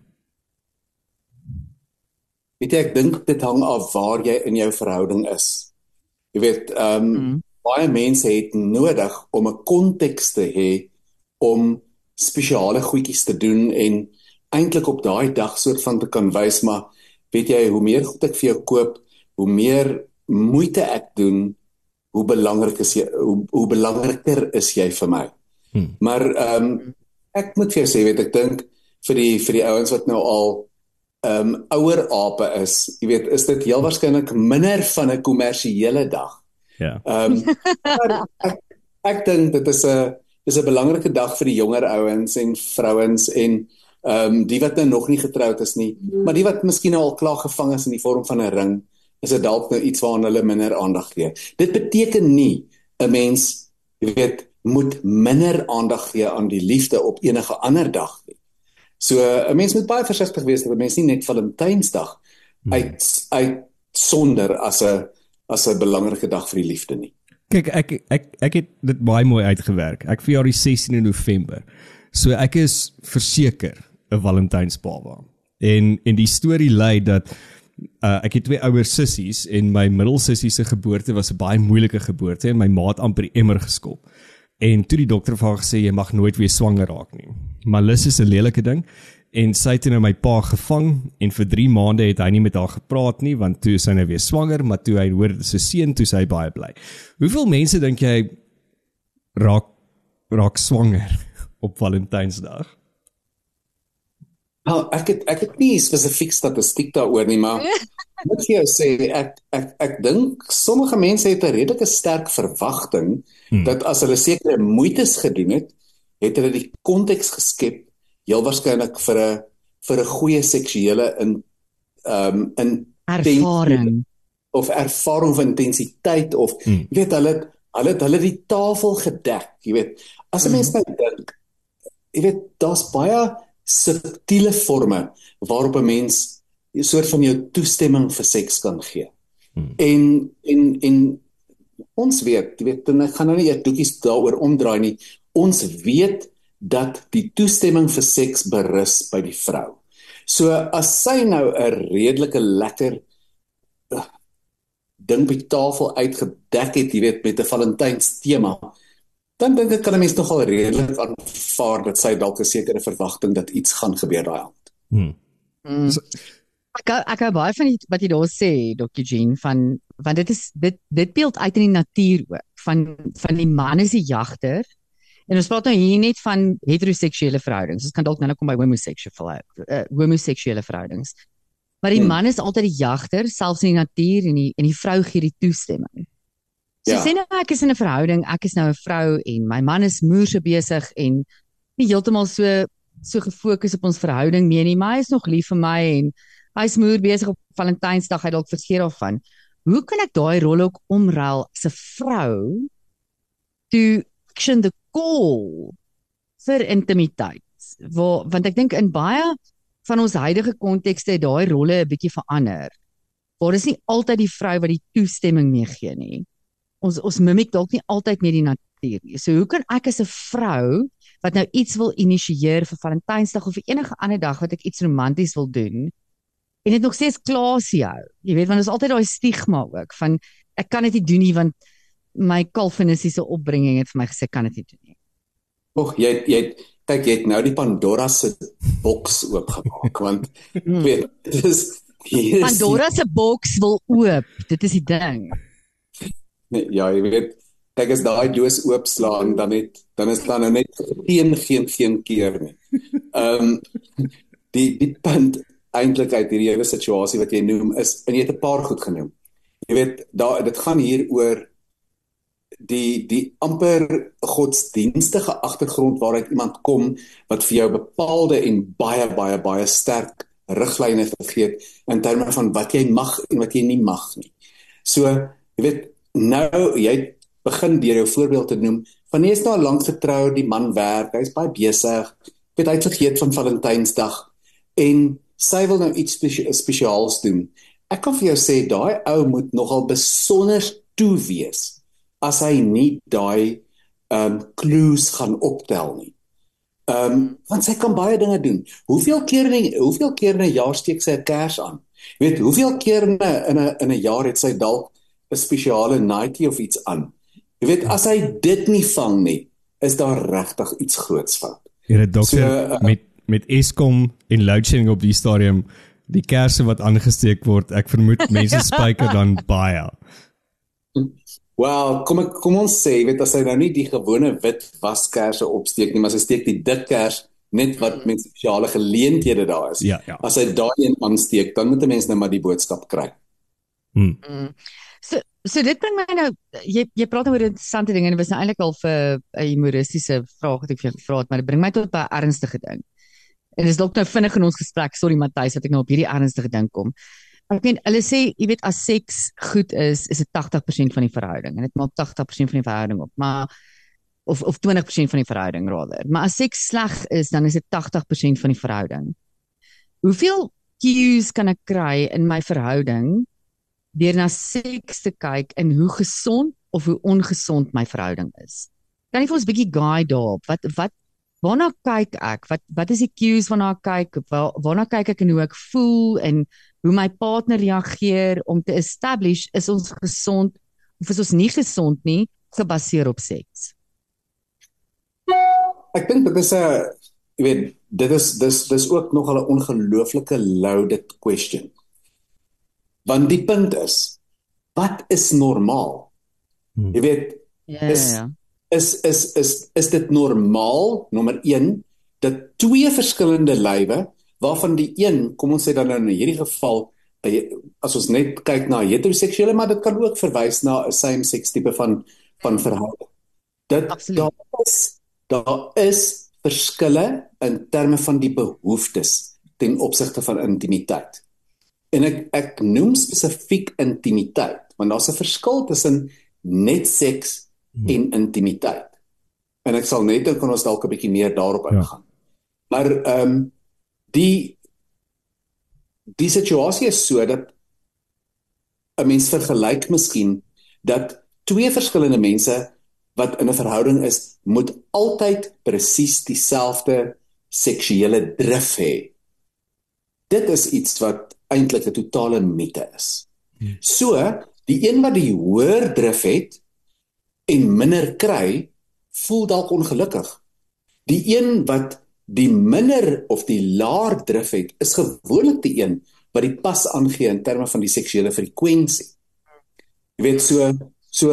Weet jy, ek dink dit hang af waar jy in jou verhouding is. Jy weet, ehm um, mm. baie mense het nodig om 'n konteks te hê om spesiale goedjies te doen en eintlik op daai dag soort van te kan wys maar weet jy hoe meer goed ek vir jou koop, hoe meer moeite ek doen, hoe belangrik is jy hoe, hoe belangriker is jy vir my. Hmm. Maar ehm um, ek moet vir jou sê weet ek dink vir die vir die ouens wat nou al ehm um, ouer ape is, jy weet, is dit heel waarskynlik minder van 'n kommersiële dag. Ja. Ehm um, ek ek dink dit is 'n dis 'n belangrike dag vir die jonger ouens en vrouens en ehm um, die wat nou nog nie getroud is nie, maar die wat miskien nou al klaar gevang is in die vorm van 'n ring, is dit dalk nou iets waaraan hulle minder aandag gee. Dit beteken nie 'n mens, jy weet, moet minder aandag gee aan die liefde op enige ander dag nie. So 'n mens moet baie versigtig wees dat 'n mens nie net Valentynsdag uit uit sonder as 'n as 'n belangrike dag vir die liefde nie. Kyk, ek ek ek het dit baie mooi uitgewerk. Ek verjaar die 16de November. So ek is verseker 'n Valentynsbaba. En en die storie lei dat uh, ek het twee ouer sissies en my middelsussie se geboorte was 'n baie moeilike geboorte en my ma het amper die emmer geskop. En toe die dokter vir haar gesê jy mag nooit weer swanger raak nie. Malus is 'n lelike ding en sy het nou my pa gevang en vir 3 maande het hy nie met haar gepraat nie want toe sy nou weer swanger, maar toe hy hoor dit is 'n seun, toe is hy baie bly. Hoeveel mense dink jy raak raak swanger op Valentynsdag? Nou, ek het ek het nie spesifiek statistiek daaroor nie, maar moet vir jou sê ek ek ek dink sommige mense het 'n redelike sterk verwagting hmm. dat as hulle sekere moeites gedoen het, het hulle die konteks geskep heel waarskynlik vir 'n vir 'n goeie seksuele in ehm um, in Ervaring. of ervaring of intensiteit of Hmm. jy weet hulle het- hulle het hulle die tafel gedek, jy weet. As 'n mens nou dink, jy weet daar's baie subtiele forme waarop 'n mens 'n soort van jou toestemming vir seks kan gee. Hmm. En en en ons weet, jy weet, en ek gaan nou nie eers doekies daaroor omdraai nie. Ons weet dat die toestemming vir seks berus by die vrou. So as sy nou 'n redelike lekker uh, ding by tafel uitgedek het, jy weet, met 'n Valentyns tema, dan dink ek kan 'n mens nogal redelik aanvaar dat sy dalk 'n sekere verwagting dat iets gaan gebeur daai aand. Hmm. Mm. Ek ek hou baie van die, wat jy daar sê, Dr. Jean, van want dit is dit dit beeld uit in die natuur ook van van die man is die jagter. En ons praat nou hier net van heteroseksuele verhoudings. Ons kan dalk nou kom by homoseksuele uh, homoseksuele verhoudings. Maar die Hmm. man is altyd die jagter, selfs in die natuur en die en die vrou gee die toestemming. So Ja. sê nou ek is in 'n verhouding, ek is nou 'n vrou en my man is moerse besig en nie heeltemal so so gefokus op ons verhouding meer nie, maar hy is nog lief vir my en hy's moer besig op Valentynsdag, hy dalk vergeet daarvan. Hoe kan ek daai rol ook omruil as 'n vrou to action the call vir intimiteit? Waar want ek dink in baie van ons huidige kontekste het daai rolle 'n bietjie verander. Waar is nie altyd die vrou wat die toestemming meegee nie. Ons ons mimik dalk nie altyd met die natuur nie. So hoe kan ek as 'n vrou wat nou iets wil initieer vir Valentynsdag of vir enige ander dag wat ek iets romanties wil doen en dit nog steeds klaasie hou. Jy weet want ons altyd daai stigma ook van ek kan dit nie doen nie want my kalvinistiese opbringing het vir my gesê kan dit nie doen nie. Ag, jy jy kyk jy het nou die Pandora se boks oopgemaak want Hmm. weet dit is hier is Pandora se boks wil oop. Dit is die ding. Nee, ja, jy weet, kyk as daai doos oopslaan dan het dan is daar nou net geen geen geen keer nie. Ehm die die punt eintlik uit hierdie hele situasie wat jy noem is en jy het 'n paar goed genoem. Jy weet, daar dit gaan hier oor die die amper godsdienstige agtergrond waaruit iemand kom wat vir jou bepaalde en baie baie baie sterk riglyne gegee het in terme van wat jy mag en wat jy nie mag nie. So, jy weet, nou jy begin deur jou voorbeeld te noem van jy is nou lank getrou, die man werk, hy's baie besig, weet hy het vergeet van Valentynsdag en sy wil nou iets spesie spesiaals doen. Ek kan vir jou sê daai ou moet nogal besonder toe wees as hy nie daai um, clues gaan optel nie. Um, want sy kan baie dinge doen. Hoeveel keer in hoeveel keer in 'n jaar steek sy 'n kers aan? Jy weet, hoeveel keer in 'n in 'n in 'n jaar het sy dalk 'n spesiale nightie of iets aan? Jy weet, as hy dit nie vang nie, is daar regtig iets groots fout. Here dokter So, uh, met met Eskom en load shedding op die stadium die kersse wat aangesteek word ek vermoed mense spyker dan baie Wel, kom ek kom ons sê, weet as hy nou nie die gewone wit waskerse opsteek nie, maar sy steek die dik kers net wat met spesiale geleenthede daar is. ja ja As hy daai een aansteek, dan moet 'n mens nou maar die boodskap kry. hm. Mm. So so dit bring my nou jy jy praat oor interessante dinge en dit was nou eintlik al vir 'n humoristiese vraag wat ek vir jou gevra het, maar dit bring my tot by 'n ernstige ding. En dis dalk nou vinnig in ons gesprek, sorry Matthys, dat ek nou op hierdie ernstige ding kom. Ek meen hulle sê, jy weet as seks goed is, is dit 80% van die verhouding en dit maak 80% van die verhouding op. Maar of of 20% van die verhouding rather. Maar as seks sleg is, dan is dit 80% van die verhouding. Hoeveel cues kan ek kry in my verhouding deur na seks te kyk en hoe gesond of hoe ongesond my verhouding is. Kan jy vir ons 'n bietjie guide daarop? Wat wat waarna kyk ek? Wat wat is die cues waarna ek kyk? Waar, waarna kyk ek en hoe ek voel en hoe my partner reageer om te establish is ons gesond of is ons nie gesond nie gebaseer op seks? Ek dink dit is 'n jy weet, dit is dis dis ook nog 'n ongelooflike loaded question. Want die punt is, wat is normaal? Hmm. Jy weet, Ja, Is- ja. is is is is dit normaal nommer 1 dat twee verskillende lywe waarvan die een kom ons sê dan nou in hierdie geval eh, as ons net kyk na heteroseksuele maar dit kan ook verwys na 'n same sex tipe van van verhouding. Dit Absoluut. daar is daar is verskille in terme van die behoeftes ten opsigte van intimiteit. En ek ek noem spesifiek intimiteit want daar's 'n verskil tussen net seks en intimiteit. En ek sal net kan ons dalk 'n bietjie meer daarop Ja. ingaan. Maar ehm um, die die situasie is so dat 'n mens vergelyk miskien dat twee verskillende mense wat in 'n verhouding is, moet altyd presies dieselfde seksuele drif hê. Dit is iets wat eintlik 'n totale mite is. So, die een wat die hoër drif het en minder kry, voel dalk ongelukkig. Die een wat die minder of die laer drif het, is gewoonlik die een wat die pas aangee in terme van die seksuele frekwensie. Jy weet so so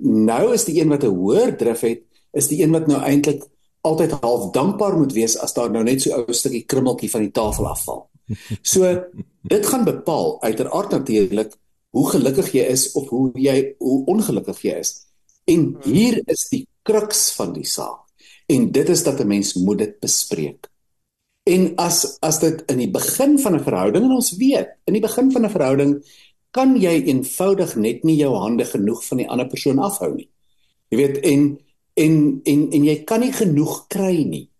nou is die een wat 'n hoër drif het, is die een wat nou eintlik altyd half dankbaar moet wees as daar nou net so 'n ou stukkie krummeltjie van die tafel afval. So dit gaan bepaal uiteraard natuurlik hoe gelukkig jy is of hoe jy hoe ongelukkig jy is. En hier is die kruks van die saak. En dit is dat 'n mens moet dit bespreek. En as as dit in die begin van 'n verhouding en ons weet, in die begin van 'n verhouding kan jy eenvoudig net nie jou hande genoeg van die ander persoon afhou nie. Jy weet en en en en jy kan nie genoeg kry nie.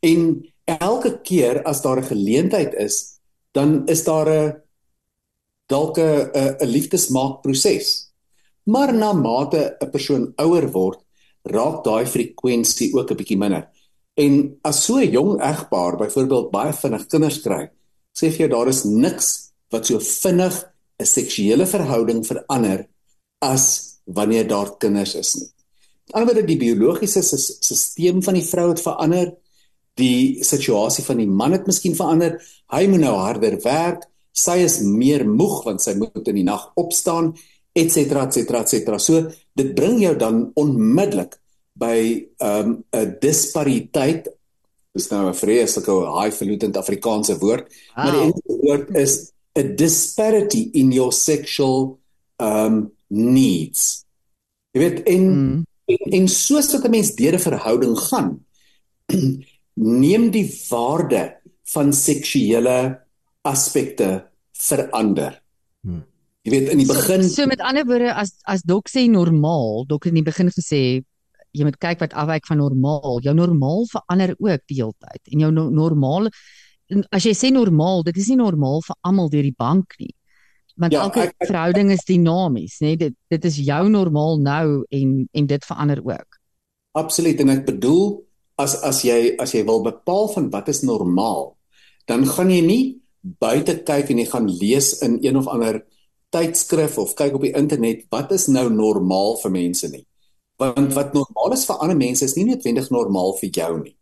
En elke keer as daar 'n geleentheid is, dan is daar 'n dalk 'n 'n liefdesmaakproses. Maar na mate 'n persoon ouer word, raak daai frekwensie ook 'n bietjie minder. En as so 'n jong egpaar byvoorbeeld baie vinnig kinders kry, sê vir jou daar is niks wat so vinnig 'n seksuele verhouding verander as wanneer daar kinders is nie. Anderswoorde die biologiese stelsel van die vrou het verander, die situasie van die man het miskien verander. Hy moet nou harder werk, sy is meer moeg want sy moet in die nag opstaan, etcetera, etcetera, etcetera. So dit bring jou dan onmiddellik by um, 'n um, dispariteit. Dis nou 'n vreeslike highfalutin Afrikaanse woord, wow. maar die Engelse woord is a disparity in your sexual um needs. Jy weet en mm. en, en soos wat 'n mens deur 'n verhouding gaan, neem die waarde van seksuele aspekte verander. Hmm. Jy weet in die begin so, so met ander woorde as as dok sê normaal, dok het in die begin gesê jy moet kyk wat afwyk van normaal. Jou normaal verander ook die hele tyd. En jou no normaal as jy sê normaal, dit is nie normaal vir almal deur die bank nie. Want ja, elke ek, ek, verhouding is dinamies, nê? Dit dit is jou normaal nou en en dit verander ook. Absoluut en ek bedoel as as jy as jy wil bepaal van wat is normaal, dan gaan jy nie buite kyk en jy gaan lees in een of ander tydskrif of kyk op die internet wat is nou normaal vir mense nie want wat normaal is vir ander mense is nie noodwendig normaal vir jou nie.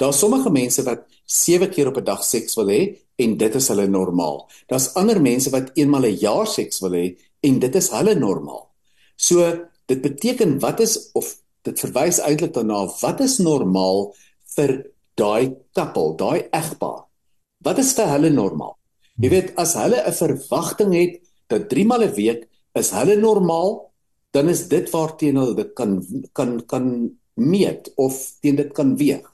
Daar's sommige mense wat 7 keer op 'n dag seks wil hê en dit is hulle normaal. Daar's ander mense wat eenmal 'n jaar seks wil hê en dit is hulle normaal. So dit beteken wat is of dit verwys eintlik daarna wat is normaal vir daai koppel, daai egpaar. Wat is vir hulle normaal? Jy weet as hulle 'n verwagting het dat 3 maal 'n week is hulle normaal dan is dit waarteen hulle dit kan kan kan meet of teen dit kan weeg.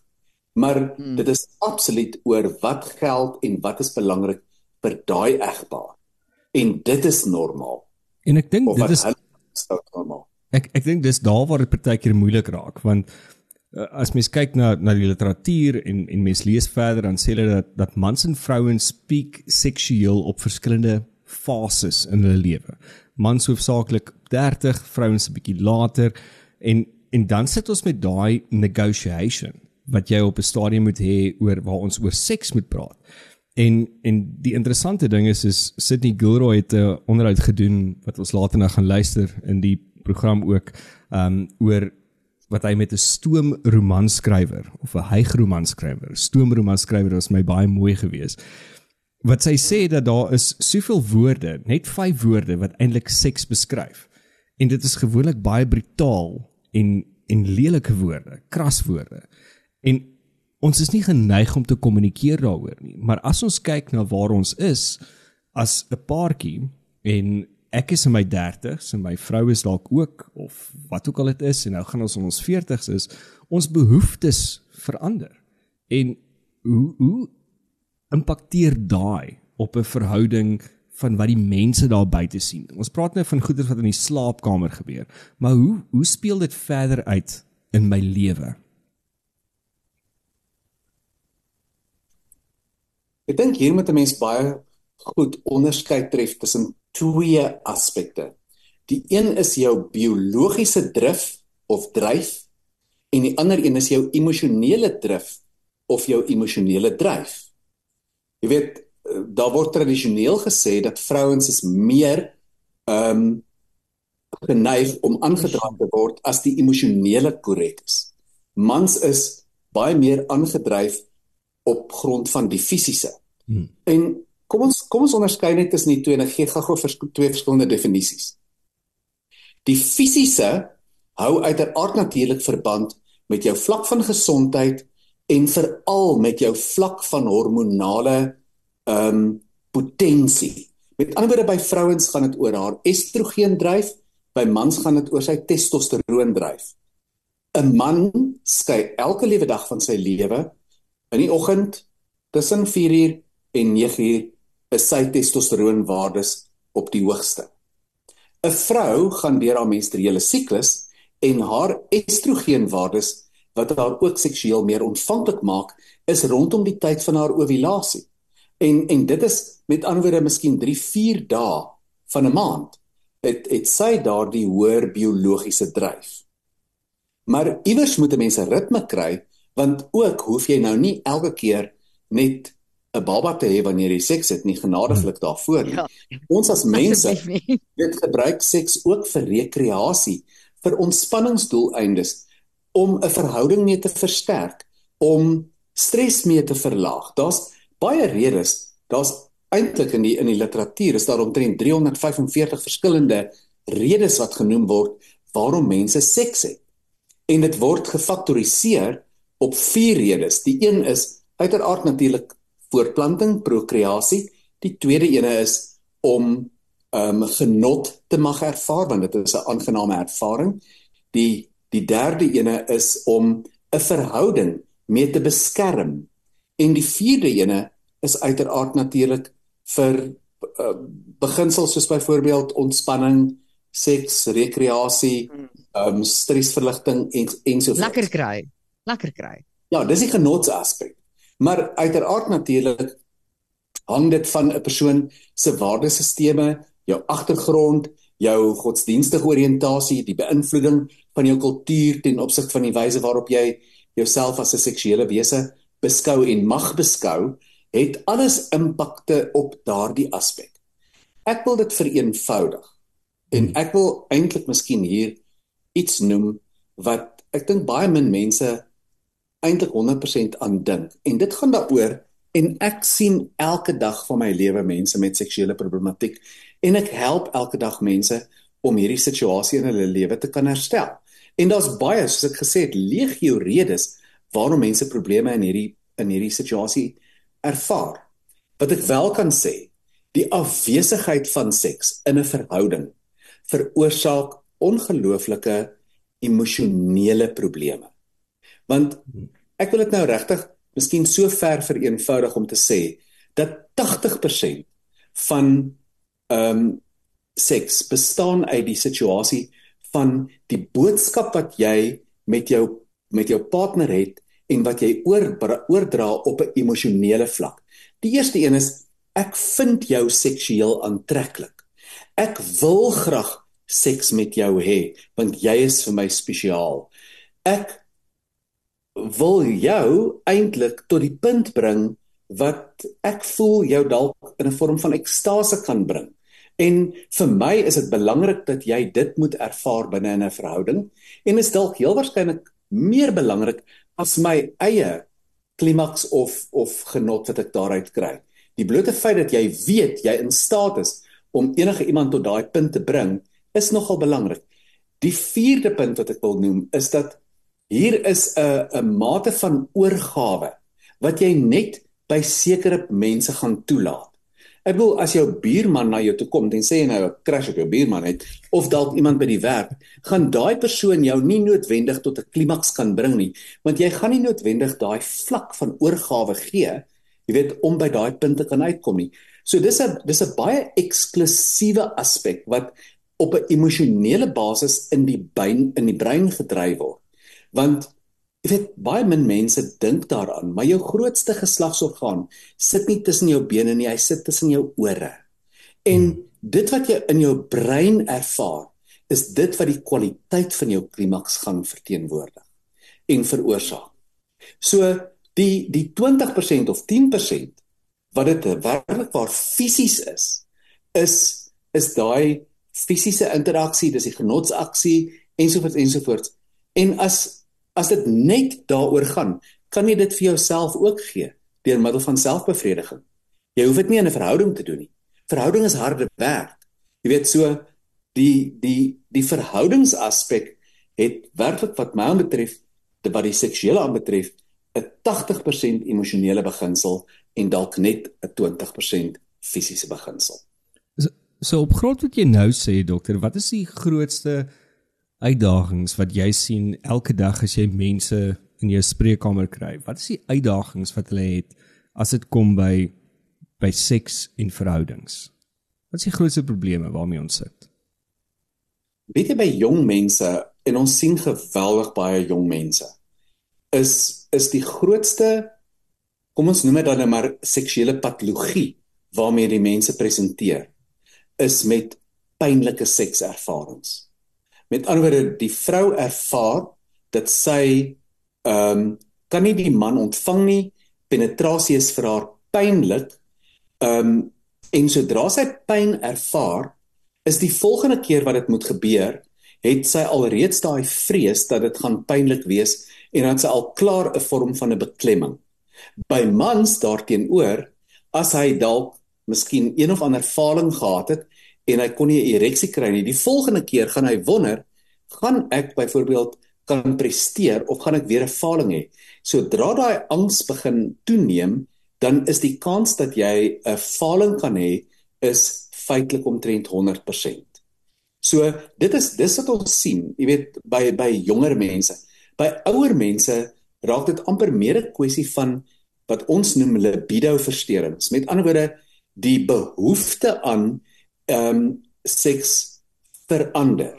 Maar hmm. dit is absoluut oor wat geld en wat is belangrik vir daai egpaar. En dit is normaal. En ek dink dit is normaal. Ek ek dink dis daar waar dit partykeer moeilik raak want uh, as mens kyk na na die literatuur en en mens lees verder dan sê hulle dat dat mans en vrouens speak seksueel op verskillende fases in hulle lewe mans hoofsaaklik 30, vrouens 'n bietjie later en en dan sit ons met daai negotiation wat jy op 'n stadium moet hê oor waar ons oor seks moet praat. En en die interessante ding is is Sydney Gilroy het 'n onderhoud gedoen wat ons later nou gaan luister in die program ook um oor wat hy met 'n stoomromanskrywer of 'n hygromanskrywer, stoomromanskrywer was my baie mooi geweest wat sy sê dat daar is soveel woorde, net 5 woorde wat eintlik seks beskryf. En dit is gewoonlik baie brutaal en en lelike woorde, kras woorde. En ons is nie geneig om te kommunikeer daaroor nie, maar as ons kyk na waar ons is as 'n paartjie en ek is in my 30s en my vrou is dalk ook of wat ook al dit is en nou gaan ons in ons 40s is, ons behoeftes verander. En hoe hoe impakteer daai op 'n verhouding van wat die mense daar buite sien. Ons praat nou van goeie wat in die slaapkamer gebeur, maar hoe hoe speel dit verder uit in my lewe? Ek dink hier moet 'n mens baie goed onderskei tref tussen twee aspekte. Die een is jou biologiese drif of dryf en die ander een is jou emosionele drif of jou emosionele dryf. Jy weet, uh, daar word tradisioneel gesê dat vrouens is meer ehm um, geneig om aangedra te word as die emosionele korrek is. Mans is baie meer aangedryf op grond van die fisiese. Hmm. En kom ons kom ons onderskei net tussen die twee en ek gee gou-gou vers, twee verskillende definisies. Die fisiese hou uiteraard natuurlik verband met jou vlak van gesondheid en veral met jou vlak van hormonale ehm um, potensie. Met ander woorde by vrouens gaan dit oor haar estrogen dryf, by mans gaan dit oor sy testosteroon dryf. 'n Man skei elke liewe dag van sy lewe in die oggend tussen 4uur en 9uur is sy testosteroonwaardes op die hoogste. 'n Vrou gaan deur haar menstruele siklus en haar estrogenwaardes wat haar ook seksueel meer ontvanklik maak, is rondom die tyd van haar ovulasie. En en dit is met ander woorde miskien 3-4 dae van 'n maand het het sy daardie hoër biologiese dryf. Maar iewers moet 'n mens 'n ritme kry want ook hoef jy nou nie elke keer net 'n baba te hê wanneer jy seks het nie genadiglik hmm. daarvoor nie. Ja. Ons as mense dit gebruik seks ook vir rekreasie, vir ontspanningsdoeleindes, om 'n verhouding mee te versterk, om stres mee te verlaag. Daar's baie redes. Daar's eintlik in die in die literatuur is daar omtrent 345 verskillende redes wat genoem word waarom mense seks het. En dit word gefaktoriseer op vier redes. Die een is uiteraard natuurlik voortplanting, prokreasie. Die tweede ene is om ehm um, genot te mag ervaar want dit is 'n aangename ervaring. Die die derde ene is om 'n verhouding mee te beskerm. En die vierde ene is uiteraard natuurlik vir uh, beginsels soos byvoorbeeld ontspanning, seks, rekreasie, ehm um, stresverligting en ensovoorts. Lekker kry. Lekker kry. Ja, dis die genotsaspek. Maar uiteraard natuurlik hang dit van 'n persoon se waardesisteme, jou agtergrond, jou godsdienstige oriëntasie, die beïnvloeding van jou kultuur ten opsigte van die wyse waarop jy jouself as 'n seksuele wese beskou en mag beskou, het alles impakte op daardie aspek. Ek wil dit vereenvoudig. En ek wil eintlik miskien hier iets noem wat ek dink baie min mense eintlik 100% aan dink. En dit gaan daaroor en ek sien elke dag van my lewe mense met seksuele problematiek en ek help elke dag mense om hierdie situasie in hulle lewe te kan herstel. En daar's baie soos ek gesê het legio redes waarom mense probleme in hierdie in hierdie situasie ervaar. Wat ek wel kan sê, die afwesigheid van seks in 'n verhouding veroorsaak ongelooflike emosionele probleme. Want ek wil dit nou regtig miskien so ver vereenvoudig om te sê dat 80% van ehm um, seks bestaan uit die situasie van die boodskap wat jy met jou met jou partner het en wat jy oor oordra op 'n emosionele vlak. Die eerste een is ek vind jou seksueel aantreklik. Ek wil graag seks met jou hê want jy is vir my spesiaal. Ek wil jou eintlik tot die punt bring wat ek voel jou dalk in 'n vorm van ekstase kan bring. En vir my is dit belangrik dat jy dit moet ervaar binne 'n verhouding en is dalk heel waarskynlik meer belangrik as my eie klimaks of of genot wat ek daaruit kry. Die blote feit dat jy weet jy in staat is om enige iemand tot daai punt te bring, is nogal belangrik. Die vierde punt wat ek wil noem is dat Hier is 'n 'n mate van oorgawe wat jy net by sekere mense gaan toelaat. Ek bedoel as jou buurman na jou toe kom en sê jy nou 'n crash op jou buurman het of dalk iemand by die werk, gaan daai persoon jou nie noodwendig tot 'n klimaks kan bring nie, want jy gaan nie noodwendig daai vlak van oorgawe gee, jy weet om by daai punte kan uitkom nie. So dis 'n dis 'n baie eksklusiewe aspek wat op 'n emosionele basis in die brein in die brein gedryf word want jy weet baie min mense dink daaraan maar jou grootste geslagsorgaan sit nie tussen jou bene nie hy sit tussen jou ore en hmm. dit wat jy in jou brein ervaar is dit wat die kwaliteit van jou klimaks gaan verteenwoordig en veroorsaak so die die 20% of 10% wat dit werklik waar fisies is, is is daai fisiese interaksie, dis die genotsaksie ensovoorts ensovoorts. En as as dit net daaroor gaan, kan jy dit vir jouself ook gee deur middel van selfbevrediging. Jy hoef dit nie in 'n verhouding te doen nie. Verhouding is harde werk. Jy weet so die die die verhoudingsaspek het werklik wat my betref, wat die seksuele aanbetref, 'n 80% emosionele beginsel en dalk net 'n 20% fisiese beginsel. So, so op grond wat jy nou sê dokter, wat is die grootste uitdagings wat jy sien elke dag as jy mense in jou spreekkamer kry? Wat is die uitdagings wat hulle het as dit kom by by seks en verhoudings? Wat is die grootste probleme waarmee ons sit? Weet jy by jong mense en ons sien geweldig baie jong mense is is die grootste kom ons noem dit dan nou maar seksuele patologie waarmee die mense presenteer is met pynlike sekservarings. Met ander woorde, die vrou ervaar dat sy ehm um, kan nie die man ontvang nie, penetrasie is vir haar pynlik. Ehm um, en sodra sy pyn ervaar, is die volgende keer wat dit moet gebeur, het sy alreeds daai vrees dat dit gaan pynlik wees en dan sy al klaar 'n vorm van 'n beklemming. By mans daarteenoor, as hy dalk miskien een of ander faling gehad het en hy kon nie 'n ereksie kry nie, die volgende keer gaan hy wonder, gaan ek byvoorbeeld kan presteer of gaan ek weer 'n faling hê? Sodra daai angs begin toeneem, dan is die kans dat jy 'n faling kan hê is feitelik omtrent 100%. So dit is dis wat ons sien, jy weet by by jonger mense. By ouer mense raak dit amper meer 'n kwessie van wat ons noem libido versteurings. Met ander woorde, die behoefte aan ehm um, seks verander.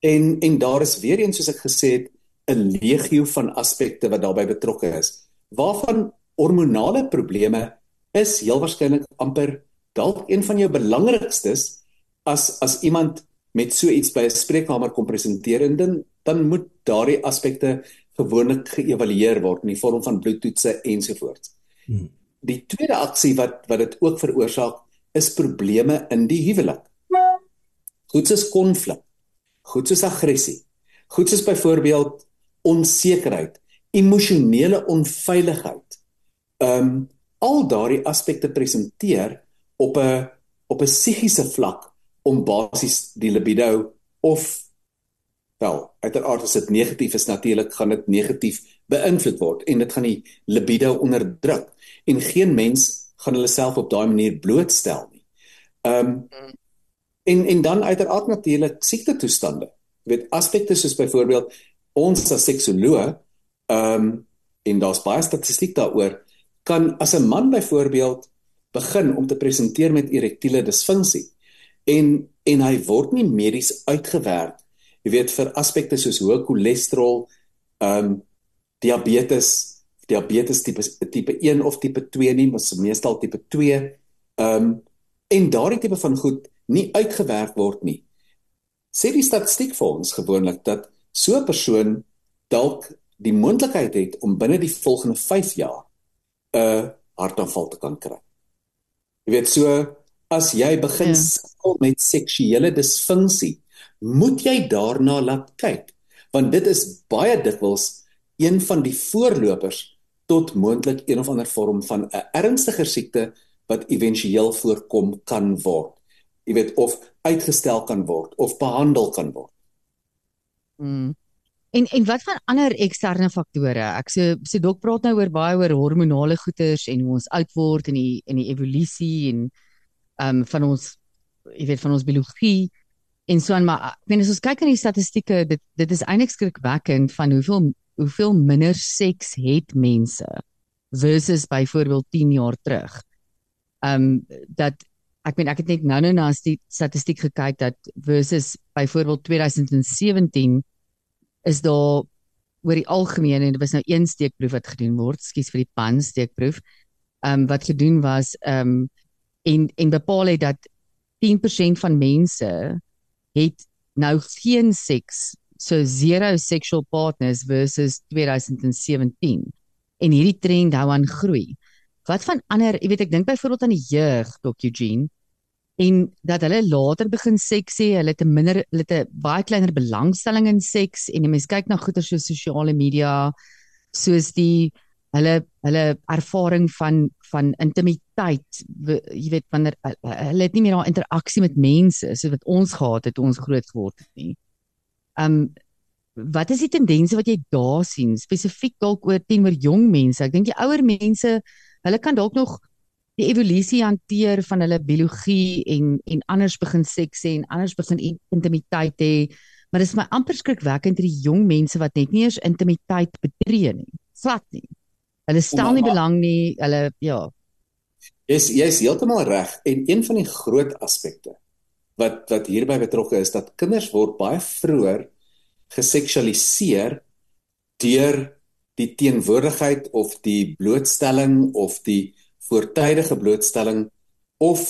En en daar is weer eens soos ek gesê het 'n legio van aspekte wat daarbey betrokke is. Waarvan hormonale probleme is heel waarskynlik amper dalk een van jou belangrikstes as as iemand met so iets by 'n spreekkamer kom presenteer en dan dan moet daardie aspekte gewoonlik geëvalueer word in die vorm van bloedtoetse ensovoorts. Hmm. Die tweede aksie wat wat dit ook veroorsaak is probleme in die huwelik. Goed soos konflik, goed soos aggressie, goed soos byvoorbeeld onsekerheid, emosionele onveiligheid. Um, al daardie aspekte presenteer op 'n op 'n psigiese vlak om basies die libido of wel, uiteraard as dit negatief is natuurlik gaan dit negatief beïnvloed word en dit gaan die libido onderdruk en geen mens gaan hulle self op daai manier blootstel nie. Ehm um, en en dan uiteraard natuurlik siekte toestande. Jy weet aspekte soos byvoorbeeld ons as seksoloog ehm um, en daar's baie statistiek daaroor kan as 'n man byvoorbeeld begin om te presenteer met erektiele disfunksie en en hy word nie medies uitgewerk jy weet vir aspekte soos hoë cholesterol ehm um, diabetes diabetes tipe tipe 1 of tipe 2 nie maar meestal tipe 2 ehm um, en daardie tipe van goed nie uitgewerk word nie sê die statistiek vir ons gewoonlik dat so 'n persoon dalk die moontlikheid het om binne die volgende 5 jaar 'n hartaanval te kan kry Jy weet so as jy begin ja. met seksuele disfunksie, moet jy daarna laat kyk want dit is baie dikwels een van die voorlopers tot moontlik een of ander vorm van 'n ernstiger siekte wat éventueel voorkom kan word. Jy weet of uitgestel kan word of behandel kan word. Mm. En en wat van ander eksterne faktore? Ek so, so dok praat nou oor baie oor hormonale goeters en hoe ons oud word en die en die evolusie en ehm um, van ons jy weet van ons biologie en so aan maar ek meen as ons kyk na die statistieke dit dit is eintlik skrikwekkend van hoeveel hoeveel minder seks het mense versus byvoorbeeld 10 jaar terug. Um, dat ek meen ek het net nou nou na die statistiek gekyk dat versus byvoorbeeld 2017 is daar oor die algemeen en dit was nou een steekproef wat gedoen word, skus vir die pan steekproef. Um, wat gedoen was um, en en bepaal het dat 10% van mense het nou geen seks, so zero sexual partners versus 2017. En hierdie trend hou aan groei. wat van ander, jy weet ek dink byvoorbeeld aan die jeug, Dr. Eugene, en dat hulle later begin seks hê, hulle het 'n minder hulle het 'n baie kleiner belangstelling in seks en 'n mens kyk na goeie so sosiale media soos die hulle hulle ervaring van van intimiteit jy weet wanneer hulle het nie meer daai interaksie met mense so wat ons gehad het toe ons groot geword het nie. Um wat is die tendense wat jy daar sien spesifiek dalk oor teenoor jong mense? Ek dink die ouer mense, hulle kan dalk nog die evolusie hanteer van hulle biologie en en anders begin seks hê en anders begin intimiteit hê. Maar dit is my amper skrikwekkend dat die jong mense wat net nie eens intimiteit betree nie. Slat nie. Hulle stel nie belang nie. Hulle ja. Jy's jy's heeltemal reg en een van die groot aspekte wat wat hierby betrokke is dat kinders word baie vroeër geseksualiseer deur die teenwoordigheid of die blootstelling of die voortydige blootstelling of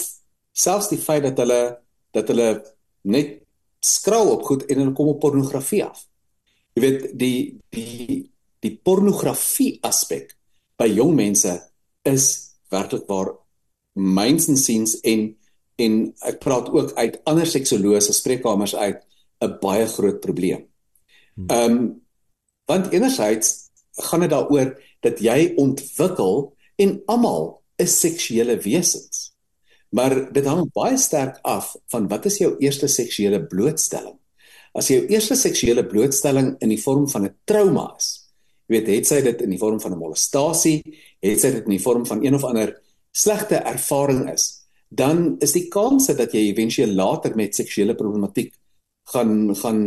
selfs die feit dat hulle dat hulle net skraal op goed en hulle kom op pornografie af. Jy weet die die die pornografie aspek by jong mense is werklik waar myns en siens en en ek praat ook uit ander seksolose spreekkamers uit 'n baie groot probleem. Hmm. Ehm um, want enerzijds gaan dit daaroor dat jy ontwikkel en almal is seksuele wesens. Maar dit hang baie sterk af van wat is jou eerste seksuele blootstelling. As jou eerste seksuele blootstelling in die vorm van 'n trauma is, jy weet, het sy dit in die vorm van 'n molestasie, het sy dit in die vorm van een of ander slegte ervaring is, dan is die kans dat jy éventueel later met seksuele problematiek gaan gaan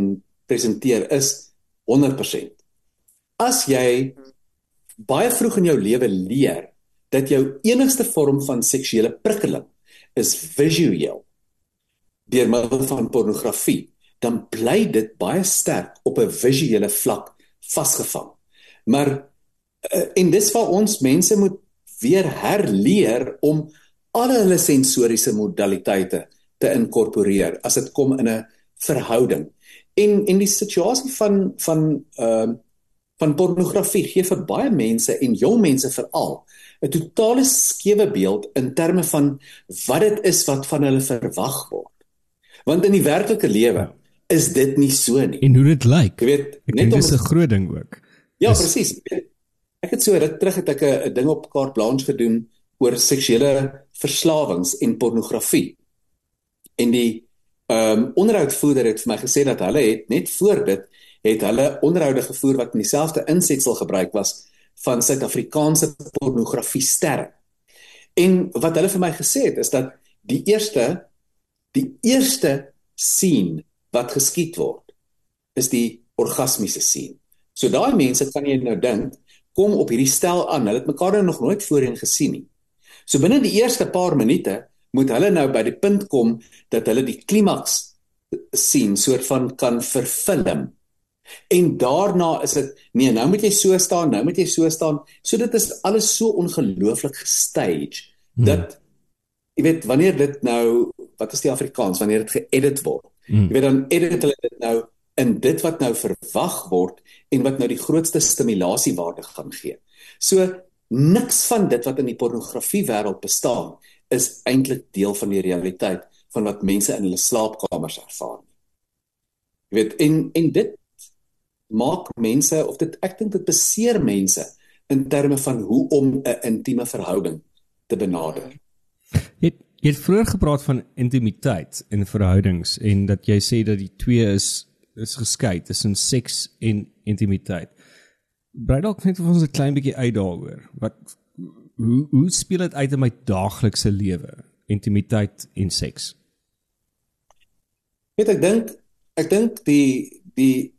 presenteer is 100%. As jy baie vroeg in jou lewe leer dat jou enigste vorm van seksuele prikkeling is visueel deur middel van pornografie, dan bly dit baie sterk op 'n visuele vlak vasgevang. Maar eh, en dis waar ons mense moet weer herleer om al hulle sensoriese modaliteite te inkorporeer as dit kom in 'n verhouding. En en die situasie van van ehm uh, van pornografie gee vir baie mense en jong mense veral 'n totale skewe beeld in terme van wat dit is wat van hulle verwag word. Want in die werklike lewe is dit nie so nie. En hoe dit lyk. Jy weet, net om 'n groot ding ook. Ja, is... presies. Ek het so ruk terug het ek 'n ding op kaart blanche gedoen oor seksuele verslawings en pornografie. En die ehm um, onderhoudvoerder het vir my gesê dat hulle het net voor dit het hulle onderhoude gevoer wat in dieselfde insetsel gebruik was van Suid-Afrikaanse pornografie sterre. En wat hulle vir my gesê het is dat die eerste die eerste scene wat geskiet word is die orgasmiese scene. So daai mense kan jy nou dink kom op hierdie stel aan. Hulle het mekaar nog nooit voorheen gesien nie. So binne die eerste paar minute moet hulle nou by die punt kom dat hulle die klimaks sien soort van kan vervilm En daarna is dit nee, nou moet jy so staan, nou moet jy so staan. So dit is alles so ongelooflik gestage hmm. dat jy weet wanneer dit nou wat is die Afrikaans wanneer dit geëdit word. Hmm. Jy weet dan edit hulle dit nou in dit wat nou verwag word en wat nou die grootste stimulasiewwaarde gaan gee. So niks van dit wat in die pornografie wêreld bestaan is eintlik deel van die realiteit van wat mense in hulle slaapkamers ervaar. Jy weet en en dit maak mense of dit ek dink dit beseer mense in terme van hoe om 'n intieme verhouding te benader. Het jy het vroeër gepraat van intimiteit in verhoudings en dat jy sê dat die twee is is geskei tussen seks en intimiteit. Brei dalk net vir ons 'n klein bietjie uit daaroor. Wat hoe hoe speel dit uit in my daaglikse lewe? Intimiteit en seks. Weet ek dink ek dink die die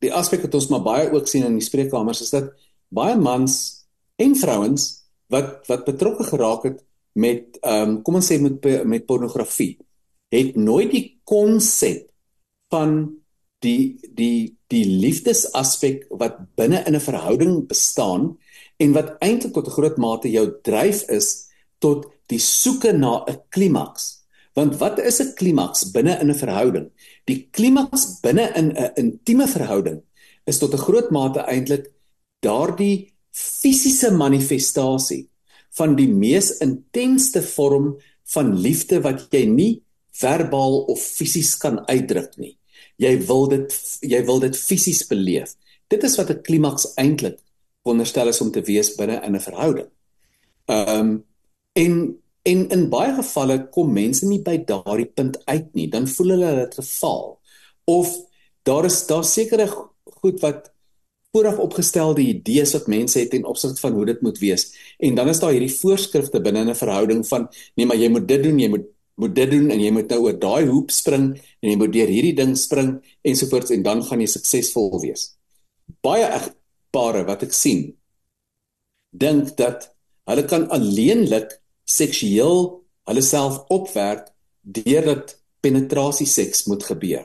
die aspek wat ons maar baie ook sien in die spreekkamers is dat baie mans en vrouens wat wat betrokke geraak het met ehm um, kom ons sê met met pornografie het nooit die konsep van die die die liefdesaspek wat binne in 'n verhouding bestaan en wat eintlik tot 'n groot mate jou dryf is tot die soeke na 'n klimaks Want wat is 'n klimaks binne in 'n verhouding? Die klimaks binne in 'n intieme verhouding is tot 'n groot mate eintlik daardie fisiese manifestasie van die mees intensste vorm van liefde wat jy nie verbaal of fisies kan uitdruk nie. Jy wil dit jy wil dit fisies beleef. Dit is wat 'n klimaks eintlik wonderstel is om te wees binne in 'n verhouding. Ehm um, en en in baie gevalle kom mense nie by daardie punt uit nie, dan voel hulle dit gefaal. Of daar is daar sekere goed wat vooraf opgestelde idees wat mense het ten opsigte van hoe dit moet wees. En dan is daar hierdie voorskrifte binne 'n verhouding van nee, maar jy moet dit doen, jy moet moet dit doen en jy moet nou oor daai hoep spring en jy moet deur hierdie ding spring ensovoorts en dan gaan jy suksesvol wees. Baie egpare wat ek sien dink dat hulle kan alleenlik seksueel hulle self opwerk deurdat penetrasie seks moet gebeur.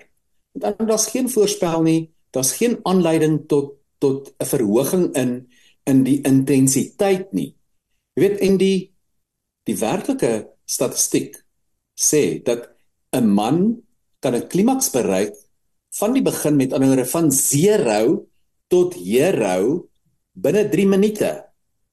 Want dan daar's geen voorspel nie, daar's geen aanleiding tot tot 'n verhoging in in die intensiteit nie. Jy weet en die die werklike statistiek sê dat 'n man kan 'n klimaks bereik van die begin met ander woorde van 0 tot hero binne 3 minute.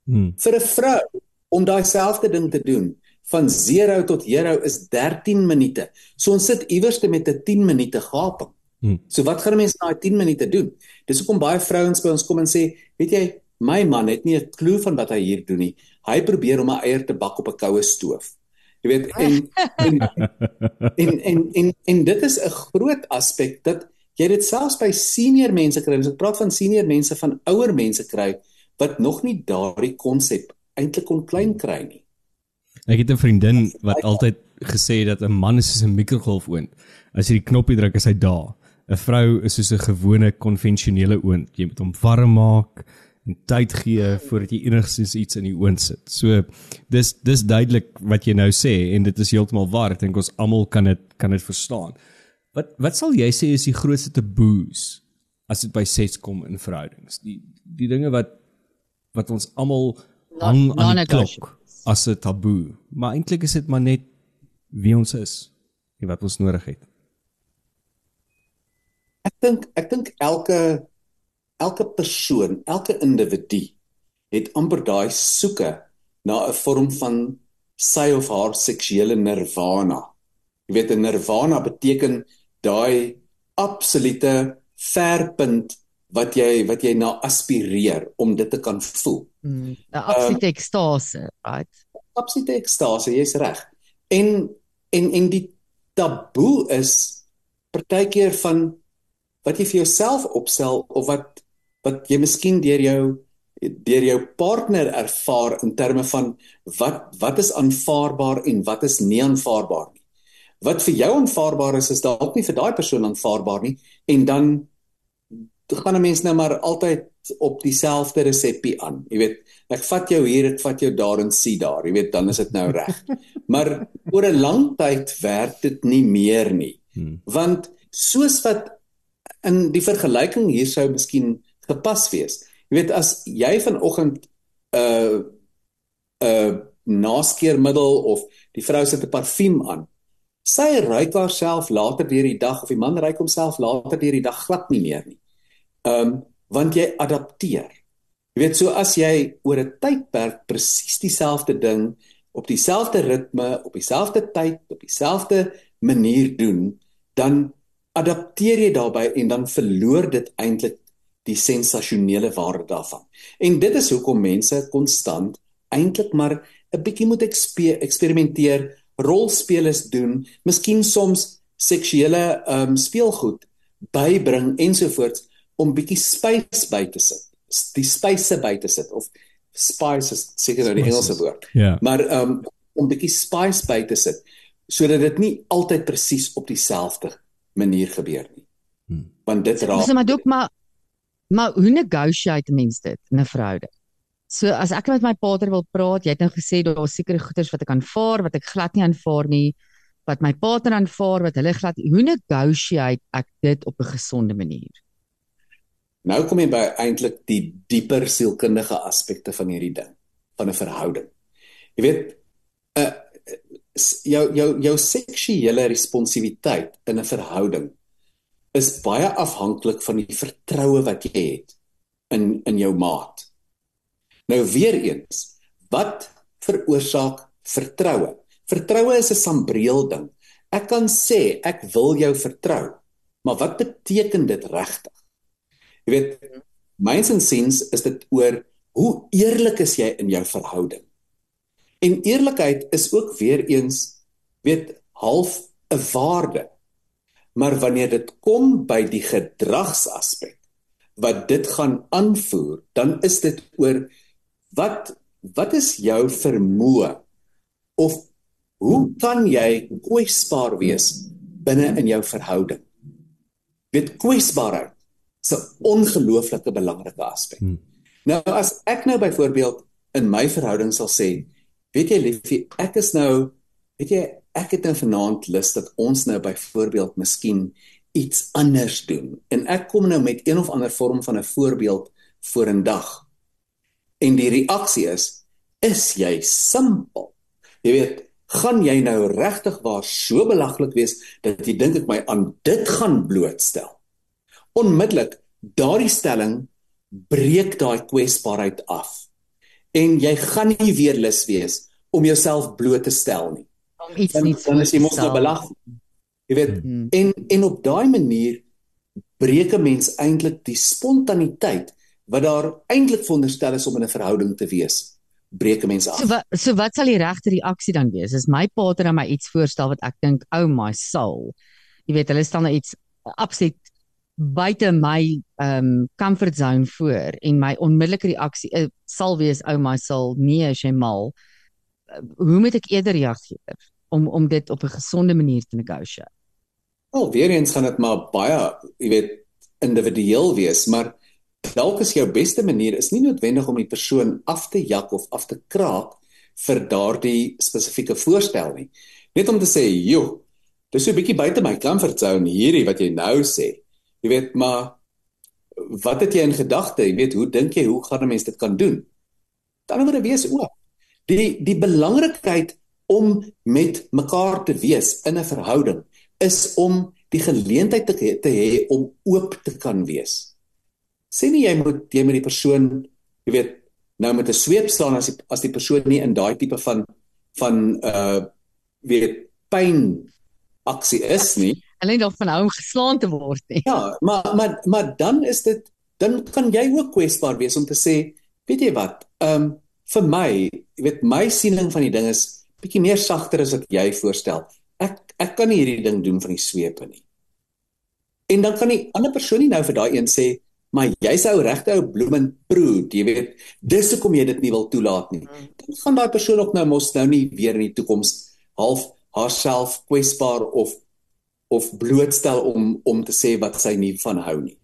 Hmm. Vir 'n vrou om daai selfde ding te doen van 0 tot hero is 13 minute. So ons sit iewers te met 'n 10 minute gaping. Hmm. So wat gaan mense na daai 10 minute doen? Dis hoekom baie vrouens by ons kom en sê, weet jy, my man het nie 'n klou van wat hy hier doen nie. Hy probeer om 'n eier te bak op 'n koue stoof. Jy weet en en, en en en en dit is 'n groot aspek dat jy dit selfs by senior mense kry. Ons praat van senior mense van ouer mense kry wat nog nie daardie konsep eintlik kon klein kry nie. Ek het 'n vriendin wat altyd gesê dat 'n man is soos 'n mikrogolfoond. As jy die knoppie druk, is hy daar. 'n Vrou is soos 'n gewone konvensionele oond. Jy moet hom warm maak, en tyd gee voordat jy enigstens iets in die oond sit. So dis dis duidelik wat jy nou sê en dit is heeltemal waar. Ek dink ons almal kan dit kan dit verstaan. Wat wat sal jy sê is die grootste taboes as dit by seks kom in verhoudings? Die die dinge wat wat ons almal hang aan die klok as 'n taboe. Maar eintlik is dit maar net wie ons is en wat ons nodig het. Ek dink ek dink elke elke persoon, elke individu het amper daai soeke na 'n vorm van sy of haar seksuele nirvana. Jy weet 'n nirvana beteken daai absolute verpunt wat jy wat jy na aspireer om dit te kan voel. 'n mm, absolute um, ekstase, right? Absolute ekstase, jy's reg. En en en die taboe is partykeer van wat jy vir jouself opstel of wat wat jy miskien deur jou deur jou partner ervaar in terme van wat wat is aanvaarbaar en wat is nie aanvaarbaar nie. Wat vir jou aanvaarbaar is is dalk nie vir daai persoon aanvaarbaar nie en dan gaan 'n mens nou maar altyd op dieselfde resepie aan. Jy weet, ek vat jou hier, ek vat jou daar en sien daar. Jy weet, dan is dit nou reg. maar oor 'n lang tyd werk dit nie meer nie. Hmm. Want soos wat in die vergelyking hier sou miskien gepas wees. Jy weet as jy vanoggend 'n uh, 'n uh, naskeermiddel of die vrou sit 'n parfuum aan. Sy ruik haarself later deur die dag of die man ruik homself later deur die dag glad nie meer nie. Ehm um, want jy adapteer. Jy weet so as jy oor 'n tydperk presies dieselfde ding op dieselfde ritme, op dieselfde tyd, op dieselfde manier doen, dan adapteer jy daarbey en dan verloor dit eintlik die sensasionele waarde daarvan. En dit is hoekom mense konstant eintlik maar 'n bietjie moet eksperimenteer, rolspelers doen, miskien soms seksuele ehm um, speelgoed bybring ensovoorts om bietjie spice by te sit. Die spice by te sit of spices seker nou die Engelse woord. Ja. Yeah. Maar ehm um, om bietjie spice by te sit sodat dit nie altyd presies op dieselfde manier gebeur nie. Hmm. Want dit raak So maar ook maar Maar hoe negotiate mense dit in 'n verhouding? So as ek met my pater wil praat, jy het nou gesê daar is sekere goeders wat ek aanvaar wat ek glad nie aanvaar nie, wat my pater aanvaar wat hulle glad hoe negotiate ek dit op 'n gesonde manier? Nou kom jy by eintlik die dieper sielkundige aspekte van hierdie ding, van 'n verhouding. Jy weet, 'n uh, jou jou jou seksuele responsiwiteit in 'n verhouding is baie afhanklik van die vertroue wat jy het in in jou maat. Nou weer eens, wat veroorsaak vertroue. Vertroue is 'n sambreel ding. Ek kan sê ek wil jou vertrou, maar wat beteken dit regtig? Jy weet, myns en sins is dit oor hoe eerlik is jy in jou verhouding? En eerlikheid is ook weer eens weet half 'n waarde. Maar wanneer dit kom by die gedragsaspek wat dit gaan aanvoer, dan is dit oor wat wat is jou vermoë of hoe kan jy kwesbaar wees binne in jou verhouding? Weet kwesbaarheid is 'n ongelooflike belangrike aspek. Hmm. Nou as ek nou byvoorbeeld in my verhouding sal sê, weet jy liefie, ek is nou, weet jy, ek het nou vanaand lus dat ons nou byvoorbeeld miskien iets anders doen en ek kom nou met een of ander vorm van 'n voorbeeld voor 'n dag. En die reaksie is is jy simpel. Jy weet, gaan jy nou regtig waar so belaglik wees dat jy dink ek my aan dit gaan blootstel? Onmiddellik daardie stelling breek daai kwesbaarheid af. En jy gaan nie weer lus wees om jouself bloot te stel nie. Iets Dan, nie dan is jy mos nou belaglik. Jy weet, Hmm. en en op daai manier breek 'n mens eintlik die spontaniteit wat daar eintlik veronderstel is om in 'n verhouding te wees. Breek 'n mens af. So wat so wat sal die regte reaksie dan wees? As my pater aan my iets voorstel wat ek dink, "Oh my soul." Jy weet, hulle stel nou iets absoluut buite my um, comfort zone voor en my onmiddellike reaksie uh, sal wees, "Oh my soul, nee, as jy mal." Uh, hoe moet ek eerder reageer om om dit op 'n gesonde manier te negotiate? Wel, weer eens gaan dit maar baie, jy weet, individueel wees, maar dalk is jou beste manier is nie noodwendig om die persoon af te jak of af te kraak vir daardie spesifieke voorstel nie. Net om te sê, "Jo, dis so 'n bietjie buite my comfort zone hierdie wat jy nou sê." Jy weet, maar wat het jy in gedagte? Jy weet, hoe dink jy hoe gaan 'n mens dit kan doen? Dan moet dit wees oop. Die die belangrikheid om met mekaar te wees in 'n verhouding is om die geleentheid te hê- te hê om oop te kan wees. Sê nie jy moet jy met die persoon, jy weet, nou met 'n sweep slaan as die, as die persoon nie in daai tipe van van uh weet pyn aksie is nie. Hulle het nog van hou om geslaan te word nie. Ja, maar maar maar dan is dit dan kan jy ook kwesbaar wees om te sê, weet jy wat? Ehm um, vir my, jy weet my siening van die ding is bietjie meer sagter as wat jy voorstel. Ek ek kan nie hierdie ding doen van die swepe nie. En dan kan die ander persoon nie nou vir daai een sê, maar jy's ou regte ou bloemen prude, jy weet, dis hoekom jy dit nie wil toelaat nie. Dan gaan daai persoon ook nou mos nou nie weer in die toekoms half haarself kwesbaar of of blootstel om om te sê wat sy nie van hou nie.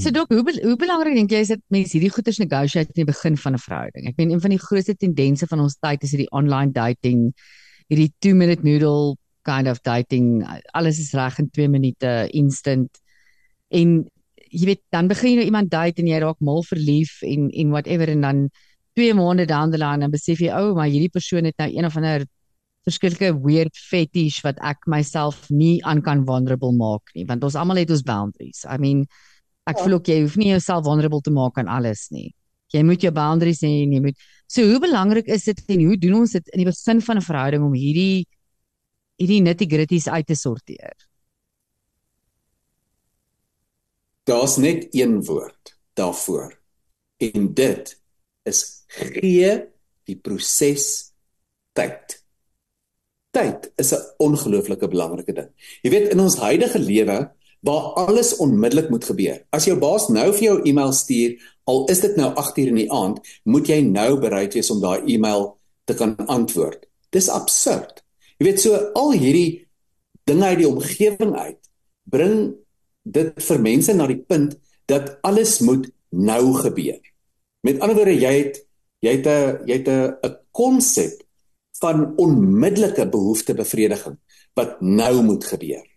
So dok, hoe be hoe belangrik dink jy is dit mense hierdie goeders negotiate in die begin van 'n verhouding? Ek meen een van die grootste tendense van ons tyd is hierdie online dating, hierdie 2 minute noodle kind of dating. Alles is reg in 2 minute, instant. En jy weet, dan begin jy nou iemand date en jy raak mal verlief en en whatever en dan 2 maande down the line dan besef jy, "O, oh, maar hierdie persoon het nou een of ander verskillike weird fetish wat ek myself nie aan kan vulnerable maak nie, want ons almal het ons boundaries. I mean, ek Ja. voel ook jy hoef nie jouself vulnerable te maak aan alles nie. Jy moet jou boundaries hê en jy moet So hoe belangrik is dit en hoe doen ons dit in die begin van 'n verhouding om hierdie hierdie nitty-gritties uit te sorteer? Daar's net een woord daarvoor. En dit is gee die proses tyd. Tyd is 'n ongelooflike belangrike ding. Jy weet in ons huidige lewe waar alles onmiddellik moet gebeur. As jou baas nou vir jou e-mail stuur, al is dit nou 8uur in die aand, moet jy nou bereid wees om daai e-mail te kan antwoord. Dis absurd. Jy weet so al hierdie dinge uit die omgewing uit bring dit vir mense na die punt dat alles moet nou gebeur. Met ander woorde, jy het jy het 'n jy het 'n konsep van onmiddellike behoeftebevrediging wat nou moet gebeur.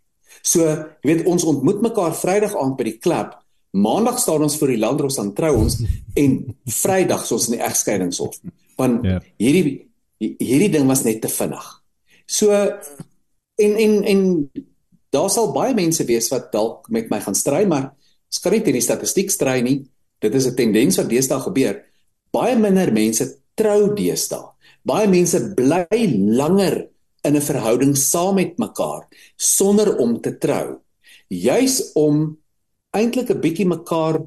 So, jy weet ons ontmoet mekaar Vrydag aand by die klub. Maandag staan ons vir die landros dan trou ons en Vrydag is ons in die egskeidingshof. Want Ja. hierdie hierdie ding was net te vinnig. So en en en daar sal baie mense wees wat dalk met my gaan stry, maar ons kan nie teen die statistiek stry nie. Dit is 'n tendens wat deesdae gebeur. Baie minder mense trou deesdae. Baie mense bly langer in 'n verhouding saam met mekaar sonder om te trou. Juis om eintlik 'n bietjie mekaar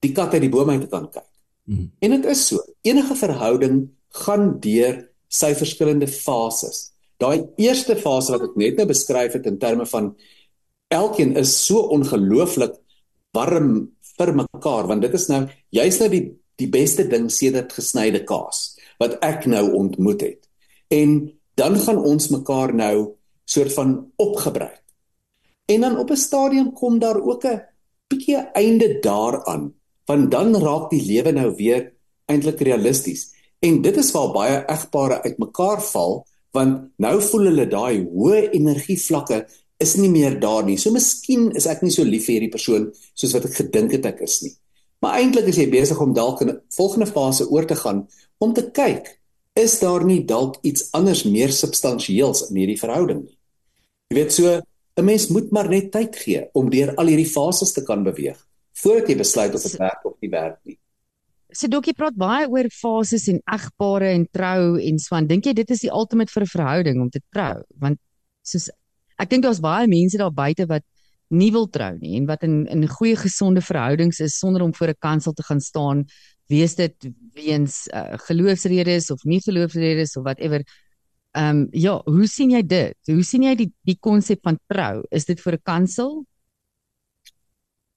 die kat uit die boom uit te kan kyk. Mm. En dit is so. Enige verhouding gaan deur sy verskillende fases. Daai eerste fase wat ek net nou beskryf het in terme van elkeen is so ongelooflik warm vir mekaar want dit is nou jy's nou die die beste ding sedert gesnyde kaas wat ek nou ontmoet het. En dan gaan ons mekaar nou soort van opgebruik. En dan op 'n stadium kom daar ook 'n bietjie einde daaraan, want dan raak die lewe nou weer eintlik realisties. En dit is waar baie egpare uitmekaar val, want nou voel hulle daai hoë energievlakke is nie meer daar nie. So miskien is ek nie so lief vir hierdie persoon soos wat ek gedink het ek is nie. Maar eintlik is jy besig om dalk in 'n volgende fase oor te gaan om te kyk, is daar nie dalk iets anders meer substansieels in hierdie verhouding nie. Jy weet so 'n mens moet maar net tyd gee om deur al hierdie fases te kan beweeg voordat jy besluit of dit werk of nie werk nie. So Dokkie praat baie oor fases en egpare en trou en so aan. Dink jy dit is die ultimate vir 'n verhouding om te trou? Want soos ek dink daar's baie mense daar buite wat nie wil trou nie en wat in in goeie gesonde verhoudings is sonder om voor 'n kansel te gaan staan wees dit weens uh, geloofsredes of nie geloofsredes of whatever. Ehm um, ja, hoe sien jy dit? Hoe sien jy die die konsep van trou? Is dit vir 'n kansel?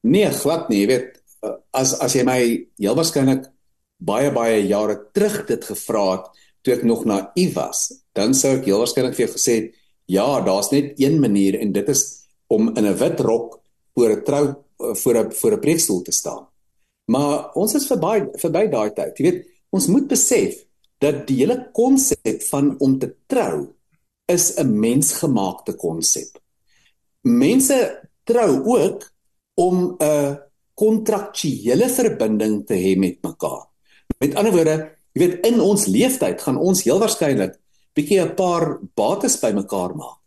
Nee, glad nie, jy weet, uh, as as jy my heel waarskynlik baie baie jare terug dit gevra het toe ek nog naïef was, dan sou ek heel waarskynlik vir jou gesê het Ja, daar's net een manier en dit is om in 'n wit rok voor 'n trou voor 'n voor 'n preekstoel te staan. Maar ons is verby verby daai tyd. Jy weet, ons moet besef dat die hele konsep van om te trou is 'n mensgemaakte konsep. Mense trou ook om 'n kontraktuele verbinding te hê met mekaar. Met ander woorde, jy weet in ons leeftyd gaan ons heel waarskynlik bietjie 'n paar bates bymekaar maak.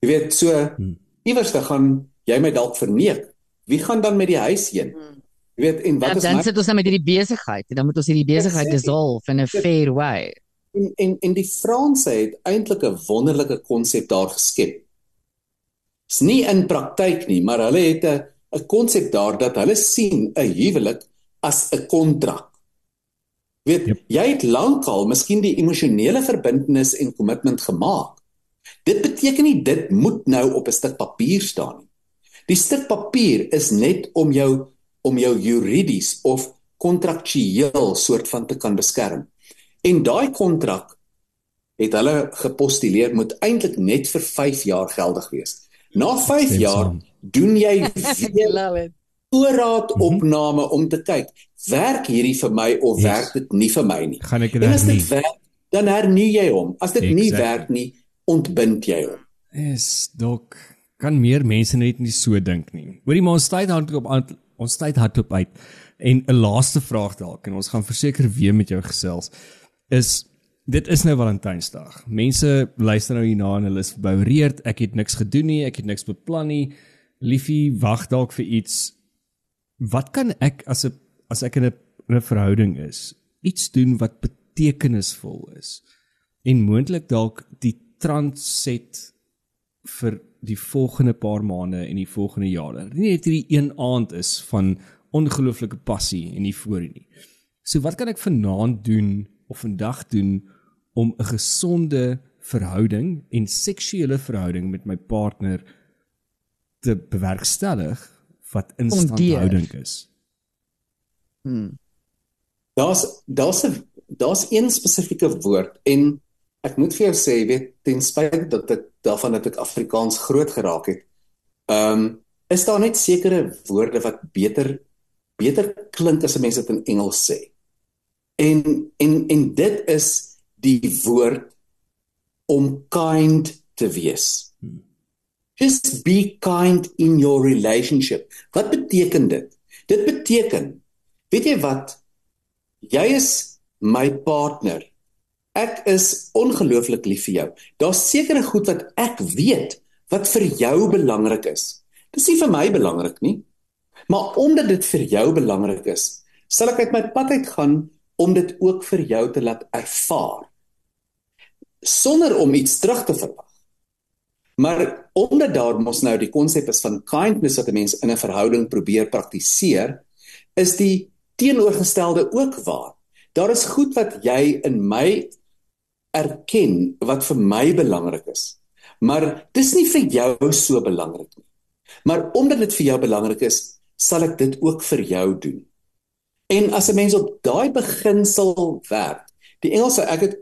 Jy weet, so hmm. iewers te gaan jy my dalk verneek. Wie gaan dan met die huis heen? Jy weet, en wat ja, is dan my... sit ons dan met hierdie besigheid en dan moet ons hierdie besigheid dissolve in 'n fair way. En en en die Franse het eintlik 'n wonderlike konsep daar geskep. Is nie in praktyk nie, maar hulle het 'n 'n konsep daar dat hulle sien 'n huwelik as 'n kontrak. Weet, yep. jy het lankal miskien die emosionele verbintenis en kommitment gemaak. Dit beteken nie dit moet nou op 'n stuk papier staan nie. Die stuk papier is net om jou om jou juridies of kontraktueel soort van te kan beskerm. En daai kontrak het hulle gepostuleer moet eintlik net vir 5 jaar geldig wees. Na 5 jaar doen jy weer voorraadopname om te kyk, werk hierdie vir my of yes. werk dit nie vir my nie? Gaan ek dit as dit werk, dan hernie jy hom. As dit exactly. nie werk nie, ontbind jy hom. Is dok kan meer mense net nie so dink nie. Hoorie maar ons tyd hard op ons tyd hard op uit. En 'n laaste vraag dalk en ons gaan verseker weer met jou gesels is dit is nou Valentynsdag. Mense luister nou hierna en hulle is verboureerd. Ek het niks gedoen nie, ek het niks beplan nie. Liefie, wag dalk vir iets wat kan ek as 'n as ek in 'n 'n verhouding is iets doen wat betekenisvol is en moontlik dalk die transit vir die volgende paar maande en die volgende jare. Nie net hierdie een aand is van ongelooflike passie en euforie nie. So wat kan ek vanaand doen of vandag doen om 'n gesonde verhouding en seksuele verhouding met my partner te bewerkstellig wat instandhouding is. Hmm. Daar's daar's 'n daar's een spesifieke woord en ek moet vir jou sê, weet ten spyte dat ek daarvan dat ek Afrikaans groot geraak het, ehm um, is daar net sekere woorde wat beter beter klink as 'n mens dit in Engels sê. En en en dit is die woord om kind te wees. Just be kind in your relationship. Wat beteken dit? Dit beteken, weet jy wat? Jy is my partner. Ek is ongelooflik lief vir jou. Daar's sekere goed wat ek weet wat vir jou belangrik is. Dis nie vir my belangrik nie. Maar omdat dit vir jou belangrik is, sal ek uit my pad uit gaan om dit ook vir jou te laat ervaar sonder om iets terug te verwag. Maar omdat daar mos nou die konsep is van kindness wat 'n mens in 'n verhouding probeer praktiseer, is die teenoorgestelde ook waar. Daar is goed wat jy in my erken wat vir my belangrik is. Maar dis nie vir jou so belangrik nie. Maar omdat dit vir jou belangrik is, sal ek dit ook vir jou doen. En as 'n mens op daai beginsel werk, die Engelse ek het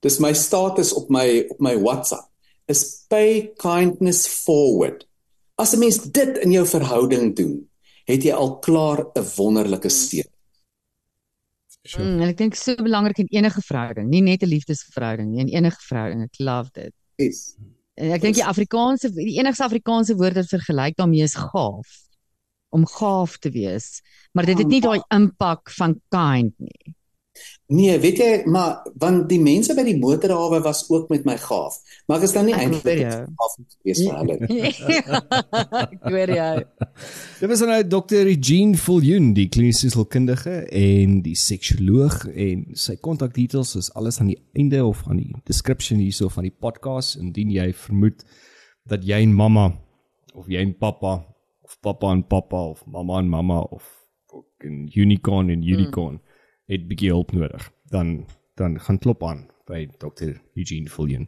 dis my status op my op my WhatsApp is pay kindness forward. As 'n mens dit in jou verhouding doen, het jy al klaar 'n wonderlike steun. Sure. Mm, en ek dink so belangrik in enige verhouding, nie net 'n liefdesverhouding nie, in enige verhouding. Ek love dit. Yes. En ek dink die Afrikaanse die enigste Afrikaanse woord wat vergelyk daarmee is gaaf om gaaf te wees, maar dit het nie daai impak van kind nie. Nee, weet jy, maar want die mense by die motorhawe was ook met my gaaf. Maar ek is dan nie eintlik gaaf gewees vir hulle. ek weet jy. Dit was nou Dr. Eugene Fuljoen, die kliniese sielkundige en die seksioloog en sy kontakdetails is alles aan die einde of aan die description hierso van die podcast indien jy vermoed dat jy en mamma of jy en pappa of pappa en pappa of mamma en mamma of 'n unicorn en unicorn hmm het bietjie hulp nodig, dan dan gaan klop aan by Dr. Eugene Fullion.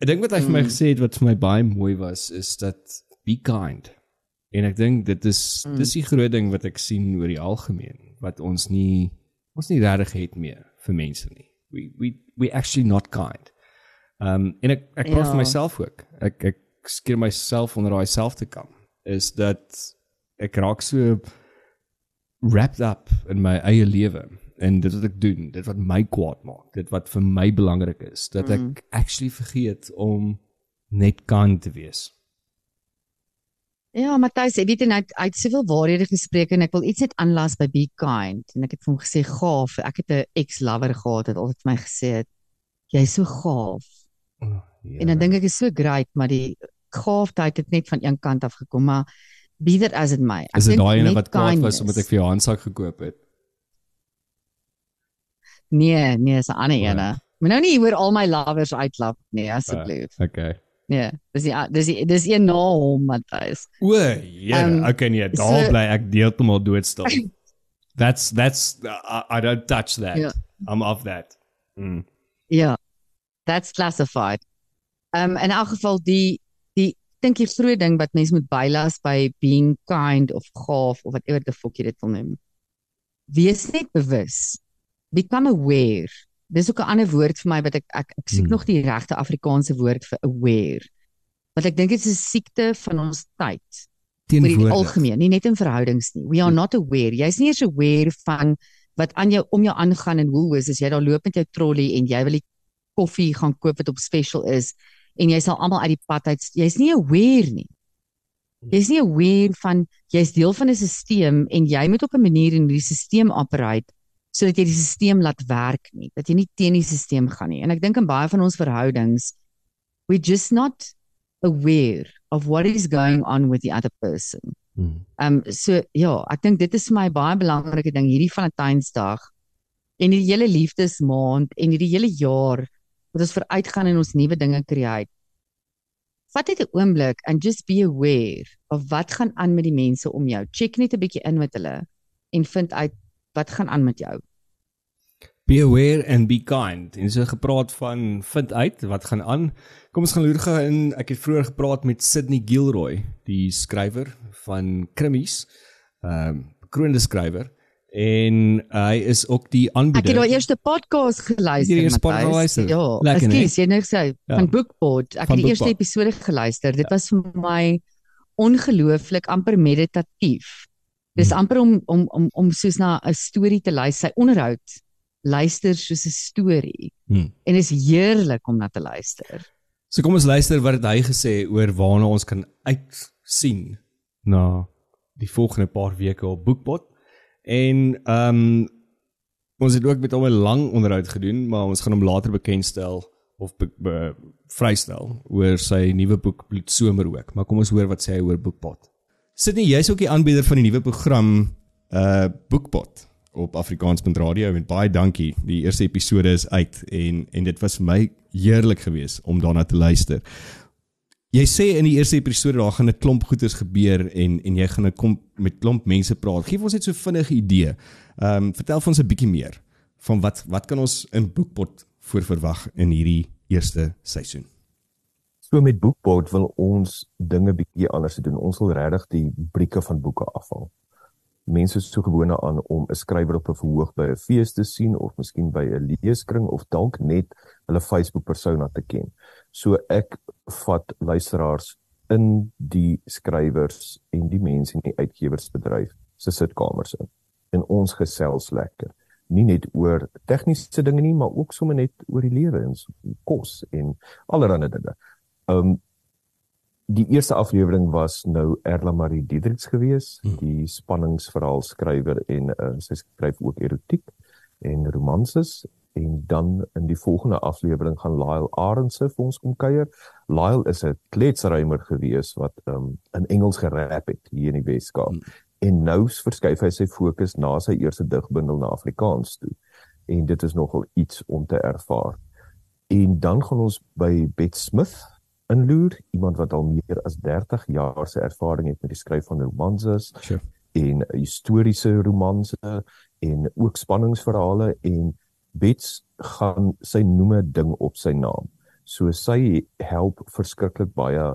Ek dink wat hy vir my mm. gesê het wat vir my baie mooi was is dat be kind. En ek dink dit is mm. dis die groot ding wat ek sien oor die algemeen wat ons nie ons nie regtig het meer vir mense nie. We we we actually not kind. Um en ek ek praat ja. vir myself ook. Ek ek skeer myself onder daai selfde kam is dat ek raak so wrapped up in my eie lewe en dit wat ek doen, dit wat my kwaad maak, dit wat vir my belangrik is, dat ek mm. actually vergeet om net kind te wees. Ja, Matthys, ek weet net uit, uit soveel waarhede gespreek en ek wil iets net aanlas by be kind en ek het vir hom gesê gaaf, ek het 'n ex-lover gehad wat altyd vir my gesê het jy's so gaaf. Oh, ja. En dan dink ek is so great, maar die gaafheid het net van een kant af gekom, maar be that as it may. Ek is dit daai ene wat kwaad was omdat ek vir jou handsak gekoop het? Nee, nee, is 'n ander ene. Maar nou nie hoor al my lovers uitlap nie, asseblief. Uh, okay. Nee, dis die dis die dis een na hom, Matthys. O, ja, um, okay nee, daar so, bly ek deeltemal doodstil. that's that's uh, I don't touch that. Yeah. I'm off that. Mm. Ja. Yeah, that's classified. Um in elk geval die die dink jy groot ding wat mense moet bylas by being kind of gaaf of whatever the fuck jy dit wil noem. Wees net bewus become aware. Dis ook 'n ander woord vir my wat ek ek, ek soek hmm. nog die regte Afrikaanse woord vir aware. Want ek dink dit is 'n siekte van ons tyd. Teenoor die algemeen, nie net in verhoudings nie. We are not aware. Jy's nie eens aware van wat aan jou om jou aangaan in Woolworths as jy daar loop met jou trolley en jy wil die koffie gaan koop wat op special is en jy sal almal uit die pad uit jy's nie aware nie. Jy's nie aware van jy's deel van 'n stelsel en jy moet op 'n manier in hierdie stelsel operate sodat jy die stelsel laat werk nie, dat jy nie teen die stelsel gaan nie. En ek dink in baie van ons verhoudings we just not aware of what is going on with the other person. Hmm. Ehm um, so ja, ek dink dit is vir my baie belangrike ding hierdie Valentynsdag en die hele liefdesmaand en hierdie hele jaar wat ons vooruitgaan en ons nuwe dinge create. Vat net 'n oomblik and just be aware of wat gaan aan met die mense om jou. Check net 'n bietjie in met hulle en vind uit wat gaan aan met jou. Be aware and be kind. En so gepraat van vind uit wat gaan aan. Kom ons gaan loer gou in. Ek het vroeër gepraat met Sydney Gilroy, die skrywer van krimis. Ehm um, bekroonde skrywer en hy is ook die aanbieder. Ek het daai eerste podcast geluister. Die eerste podcast geluister. Ja, Lekker, ek sê net sê van Bookpod. Ek van het die eerste episode geluister. Dit ja. was vir my ongelooflik amper meditatief. Dis hmm. amper om om om om soos na 'n storie te luister. Sy onderhoud luister soos 'n storie. Hmm. En is heerlik om na te luister. So kom ons luister wat hy gesê oor waarna ons kan uitsien na die volgende paar weke op Boekpot. En ehm um, ons het ook met hom 'n lang onderhoud gedoen, maar ons gaan hom later bekendstel of be, be, vrystel oor sy nuwe boek Bloedsomer ook. Maar kom ons hoor wat sê hy oor Boekpot. Sydney, jy's ook die aanbieder van die nuwe program uh Boekpot op Afrikaans.radio en baie dankie. Die eerste episode is uit en en dit was vir my heerlik geweest om daarna te luister. Jy sê in die eerste episode daar gaan 'n klomp goeders gebeur en en jy gaan 'n kom met klomp mense praat. Geef ons net so vinnige idee. Ehm um, vertel vir ons 'n bietjie meer van wat wat kan ons in Boekpot voorverwag in hierdie eerste seisoen. So met Boekpot wil ons dinge bietjie anders doen. Ons wil regtig die brieke van boeke afhaal mense is so gewoond aan om 'n skrywer op 'n verhoog by 'n fees te sien of miskien by 'n leeskring of dalk net hulle Facebook persona te ken. So ek vat luisteraars in die skrywers en die mense in die uitgewersbedryf se sitkamers in. En ons gesels lekker. Nie net oor tegniese dinge nie, maar ook sommer net oor die lewe en kos en allerlei dinge. Um die eerste aflewering was nou Erla Marie Diedriks gewees, hmm. die spanningsverhaal skrywer en uh, sy skryf ook erotiek en romanses en dan in die volgende aflewering gaan Lyle Arendse vir ons kom kuier. Lyle is 'n kletsrymer gewees wat um, in Engels gerap het hier in die Weskaap. Hmm. En nou verskuif hy sy fokus na sy eerste digbundel na Afrikaans toe. En dit is nogal iets om te ervaar. En dan gaan ons by Bet Smith inloer, iemand wat al meer as 30 jaar se ervaring het met die skryf van romanses sure. en historiese romanse en ook spanningsverhale en Bets gaan sy noeme ding op sy naam. So sy help verskriklik baie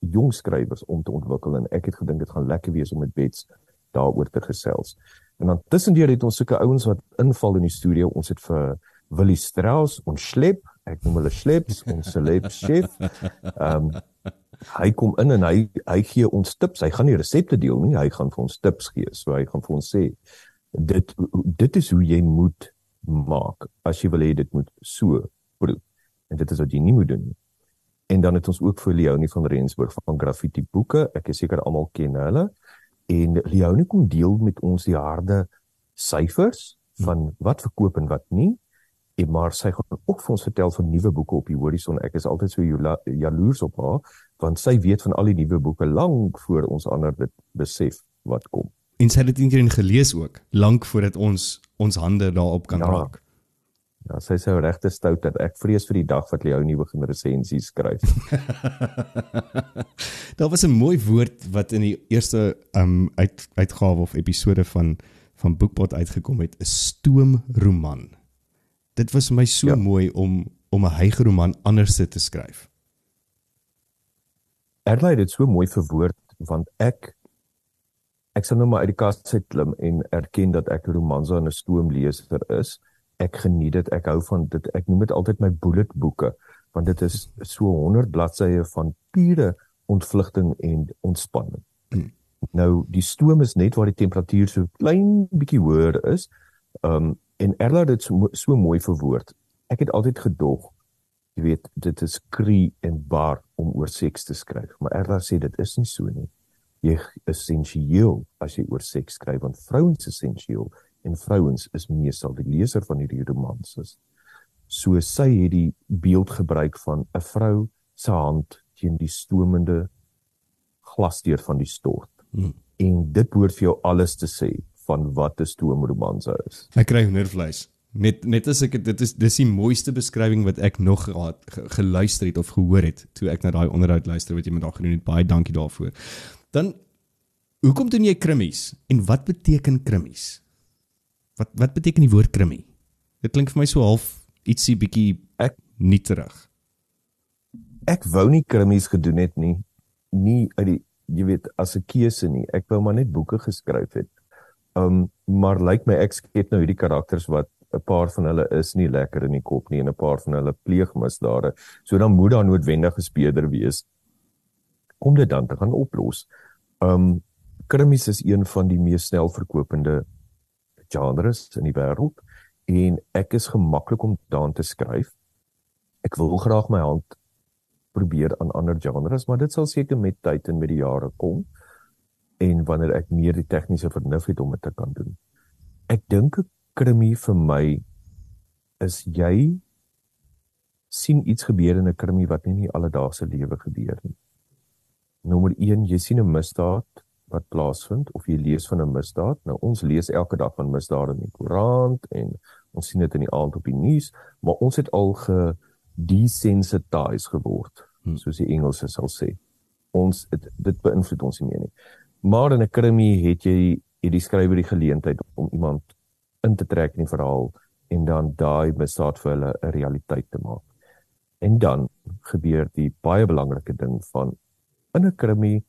jong skrywers om te ontwikkel en ek het gedink dit gaan lekker wees om met Bets daaroor te gesels. En dan tussendeur het ons sulke ouens wat inval in die studio. Ons het vir Willie Strauss ons slep ek noem hulle sleps ons celeb chef. Ehm um, hy kom in en hy hy gee ons tips. Hy gaan nie resepte deel nie, hy gaan vir ons tips gee. So hy gaan vir ons sê dit dit is hoe jy moet maak as jy wil hê dit moet so proe. En dit is wat jy nie moet doen nie. En dan het ons ook vir Leonie van Rensburg van Graffiti Boeke. Ek is seker almal ken hulle. En Leonie kom deel met ons die harde syfers van wat verkoop en wat nie en maar sy gaan ook vir ons vertel van nuwe boeke op die horison. Ek is altyd so jaloers op haar want sy weet van al die nuwe boeke lank voor ons ander dit besef wat kom. En sy het dit eendag gelees ook, lank voordat ons ons hande daarop kan ja. raak. Ja, sy sê regte stout dat ek vrees vir die dag wat jy ou nie begin resensies skryf. Daar was 'n mooi woord wat in die eerste um uit uitgawe of episode van van Boekpot uitgekom het, 'n stoomroman dit was vir my so ja. mooi om om 'n hygeroman anders te skryf. Erlei het dit so mooi verwoord want ek ek sal nou maar uit die kas uit klim en erken dat ek romanse en 'n stoomleser is. Ek geniet dit. Ek hou van dit. Ek noem dit altyd my bullet boeke want dit is so 100 bladsye van pure ontvlugting en ontspanning. Hmm. Nou die stoom is net waar die temperatuur so klein bietjie hoër is. Um en Erla het dit so, so mooi verwoord. Ek het altyd gedog, jy weet, dit is kree en bar om oor seks te skryf, maar Erla sê dit is nie so nie. Jy is essensieel as jy oor seks skryf want vrouens is essensieel en vrouens is meestal die leser van hierdie romanses. So sy het die beeld gebruik van 'n vrou se hand teen die stomende glasdeur van die stort. Hmm. En dit behoort vir jou alles te sê van wat 'n stoomromanse is. Ek kry hoendervleis. Net net as ek dit is dis die mooiste beskrywing wat ek nog gehad geluister het of gehoor het toe ek na daai onderhoud luister wat jy met daag gedoen het. Baie dankie daarvoor. Dan hoekom doen jy krimmies en wat beteken krimmies? Wat wat beteken die woord krimmie? Dit klink vir my so half ietsie bietjie ek nie terug. Ek wou nie krimmies gedoen het nie. Nie uit die jy weet as 'n keuse nie. Ek wou maar net boeke geskryf het. Um maar lyk my ek skep nou hierdie karakters wat 'n paar van hulle is nie lekker in die kop nie en 'n paar van hulle pleeg misdade. So dan moet daar noodwendig 'n speeder wees om dit dan te gaan oplos. Um krimis is een van die mees snel verkopende genres in die wêreld en ek is gemaklik om daarin te skryf. Ek wil graag my hand probeer aan ander genres, maar dit sal seker met tyd en met die jare kom en wanneer ek meer die tegniese vernuf het om dit te kan doen. Ek dink 'n krimie vir my is jy sien iets gebeur in 'n krimie wat nie in die alledaagse lewe gebeur nie. Nommer 1, jy sien 'n misdaad wat plaasvind of jy lees van 'n misdaad. Nou ons lees elke dag van misdade in die koerant en ons sien dit in die aand op die nuus, maar ons het al ge desensitized geword, hmm. soos die Engelse sal sê. Ons het, dit beïnvloed ons nie meer nie. Maar in 'n krimi het jy het die skrywer die geleentheid om iemand in te trek in die verhaal en dan daai misdaad vir hulle 'n realiteit te maak. En dan gebeur die baie belangrike ding van in 'n krimi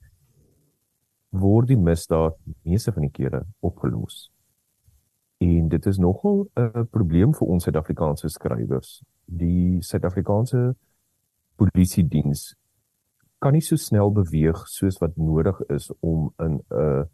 word die misdaad meeste van die kere opgelos. En dit is nogal 'n probleem vir ons Suid-Afrikaanse skrywers. Die Suid-Afrikaanse polisie diens kan nie so snel beweeg soos wat nodig is om in 'n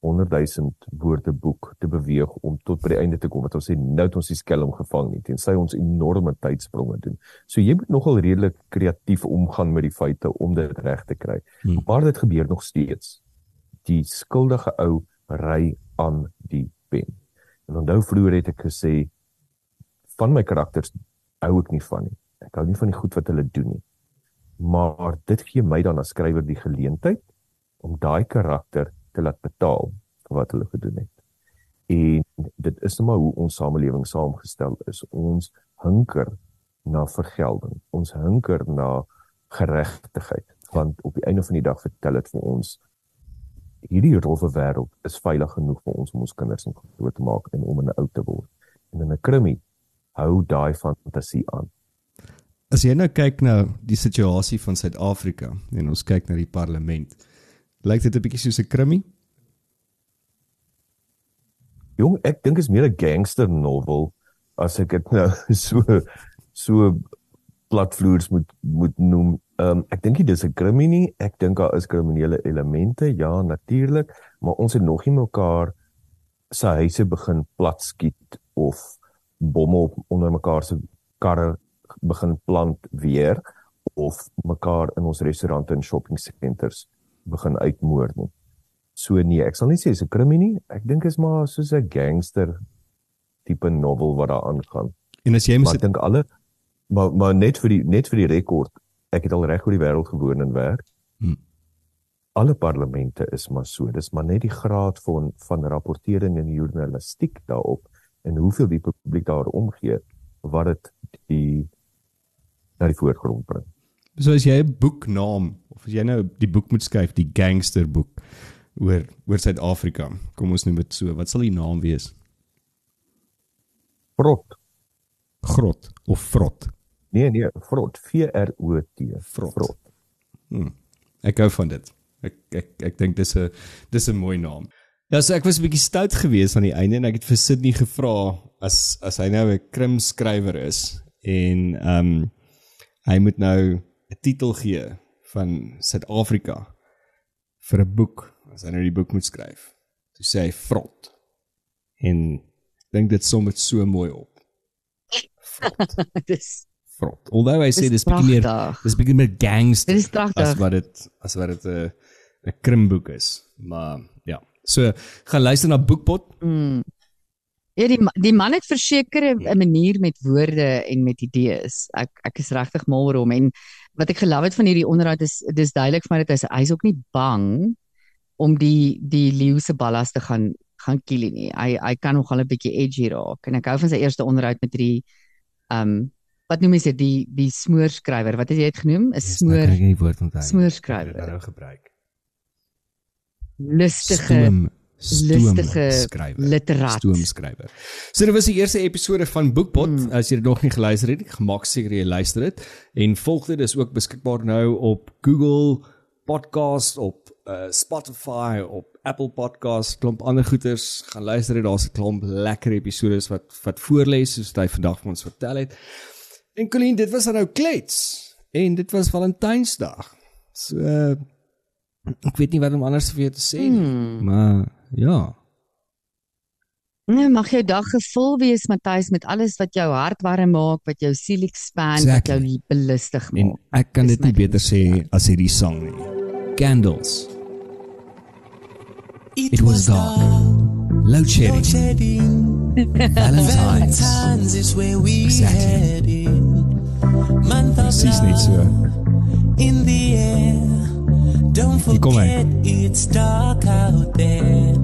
100 000 woorde boek te beweeg om tot by die einde te kom wat ons sê nou het ons die skelm gevang nie tensy ons enorme tydspronge doen. So jy moet nogal redelik kreatief omgaan met die feite om dit reg te kry. Hmm. Maar dit gebeur nog steeds. Die skuldige ou ry aan die pen. En onthou vroeër het ek gesê van my karakters hou ek nie van nie. Ek hou nie van die goed wat hulle doen nie. Maar dit gee my dan as skrywer die geleentheid om daai karakter te laat betaal vir wat hulle gedoen het. En dit is net maar hoe ons samelewing saamgestel is. Ons hunker na vergelding. Ons hunker na geregtigheid want op die einde van die dag vertel dit vir ons hierdie rowwe wêreld is veilig genoeg vir ons om ons kinders in groot te maak en om in 'n ou te word. En in 'n krimie hou daai fantasie aan. As jy nou kyk na die situasie van Suid-Afrika en ons kyk na die parlement, Lyk dit 'n bietjie soos 'n krimie? Jong, ek dink is meer 'n gangster novel as ek dit nou so so platvloers moet moet noem. Ehm um, ek dink dit is 'n krimie nie. Ek dink daar is kriminele elemente, ja, natuurlik, maar ons het nog nie mekaar se huise begin plat skiet of bomme op onder mekaar se karre begin plant weer of mekaar in ons restaurante en shopping centers begin uitmoord nie. So nee, ek sal nie sê dis 'n krimie nie. Ek dink is maar soos 'n gangster tipe novel wat daar aangaan. En as jy mens dink alle maar maar net vir die net vir die rekord, ek het al reg oor die wêreld gewoon en werk. Hmm. Alle parlemente is maar so. Dis maar net die graad van van rapportering en journalistiek daarop en hoeveel die publiek daar omgee wat dit die na die voorgrond bring. So as jy 'n boeknaam of as jy nou die boek moet skryf, die gangster boek oor oor Suid-Afrika, kom ons noem dit so, wat sal die naam wees? Frot. Grot of Frot? Nee nee, Frot, V R O T, Frot. frot. Hmm. Ek hou van dit. Ek ek ek dink dis 'n dis 'n mooi naam. Ja, so ek was 'n bietjie stout geweest aan die einde en ek het vir Sydney gevra as as hy nou 'n krim skrywer is en ehm um, hy moet nou 'n titel gee van Suid-Afrika vir 'n boek as hy nou die boek moet skryf. Toe sê hy front. En dink dit som dit so mooi op. dis front. Alhoewel hy sê dis bietjie meer dis bietjie meer gangster. Dis pragtig. As wat dit as wat dit 'n 'n krimboek is. Maar ja. So gaan luister na Boekpot. Mm. Ja die die man het verseker 'n manier met woorde en met idees. Ek ek is regtig mal oor hom en wat ek gelief het van hierdie onderhoud is dis duidelik vir my dat hy hy's ook nie bang om die die leeu se ballas te gaan gaan kill nie. Hy hy kan nogal 'n bietjie edgy raak. En ek hou van sy eerste onderhoud met hierdie um wat noem jy dit die die smoorskrywer. Wat het jy dit genoem? 'n Smoor. Woord onthou. Smoorskrywer. Nou gebruik. Lustige Stoom stoomskrywer. Literaat. Stoomskrywer. So dit was die eerste episode van Boekpot. Mm. As jy dit nog nie geluister het, gemaak seker jy luister dit en volg dit is ook beskikbaar nou op Google Podcast op uh, Spotify op Apple Podcast, klomp ander goeters. Gaan luister dit, daar's 'n klomp lekker episode wat wat voorlees soos hy vandag vir ons vertel het. En Colleen, dit was nou klets en dit was Valentynsdag. So uh, ek weet nie wat om anders vir jou te sê nie, mm. maar Ja. Nee, mag jou dag gevul wees Matthys met alles wat jou hart warm maak, wat jou siel expand, exactly. wat jou belustig maak. En ek kan dit nie beter sê as hierdie sang nie. Candles. It was dark. Load shedding. Valentine's. Valentine's is where we exactly. headed. Month of Presies net so. In the air. Don't Hier kom hy. forget it's dark out there.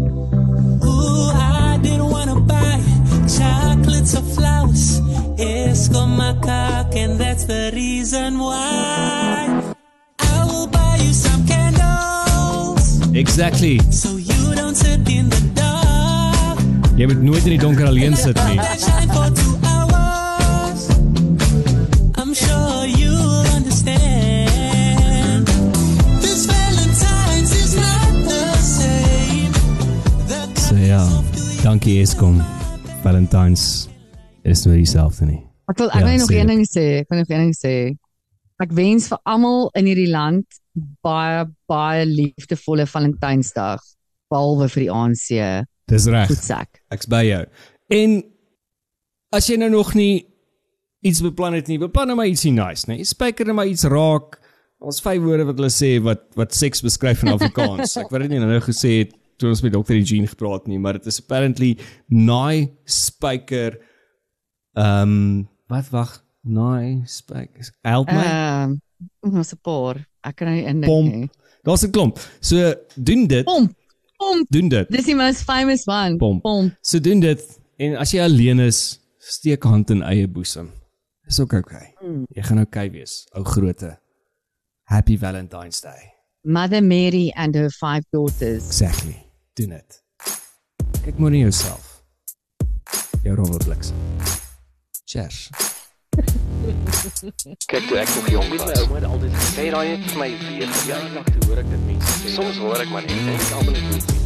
Ooh, I didn't wanna buy chocolates or flowers. It's got my cock, and that's the reason why. I will buy you some candles Exactly. so you don't sit in the dark. Jy moet nooit in die donker alleen sit dankie Eskom. Valentines is nou dieselfde nie. Ek wil ek Ja, wil nog een ding sê, ek wil nog een ding sê. Ek wens vir almal in hierdie land baie baie liefdevolle Valentynsdag behalwe vir die ANC Dis reg. Ek's by jou. En as jy nou nog nie iets beplan het nie, beplan nou maar ietsie nice, né? Spyker nou maar iets raak. Ons vyf woorde wat hulle sê wat wat seks beskryf in Afrikaans. Ek weet dit nie nou gesê het toe ons met Dr. Eugene gepraat nie, maar dit is apparently naai spyker ehm um, wat wag, naai spyker. Help my. Ehm, um, ons 'n paar. Ek kan nou nie indink nie. Daar's 'n klomp. So doen dit. Pomp. Pomp. Doen dit. Dis die most famous one. Pomp. Pomp. So doen dit en as jy alleen is, steek hand in eie boesem. Dis ook okay. Mm. Jy gaan okay wees, ou groote. Happy Valentine's Day. Mother Mary and her five daughters. Exactly. Doen dit. Kyk mooi na jouself. Jou Robert Blix. Cheers. Kyk toe ek nog jong was, my ouma het altyd gesê daai het vir my weer verjaardag toe hoor ek dit mense sê. Soms hoor ek maar net en ek almal net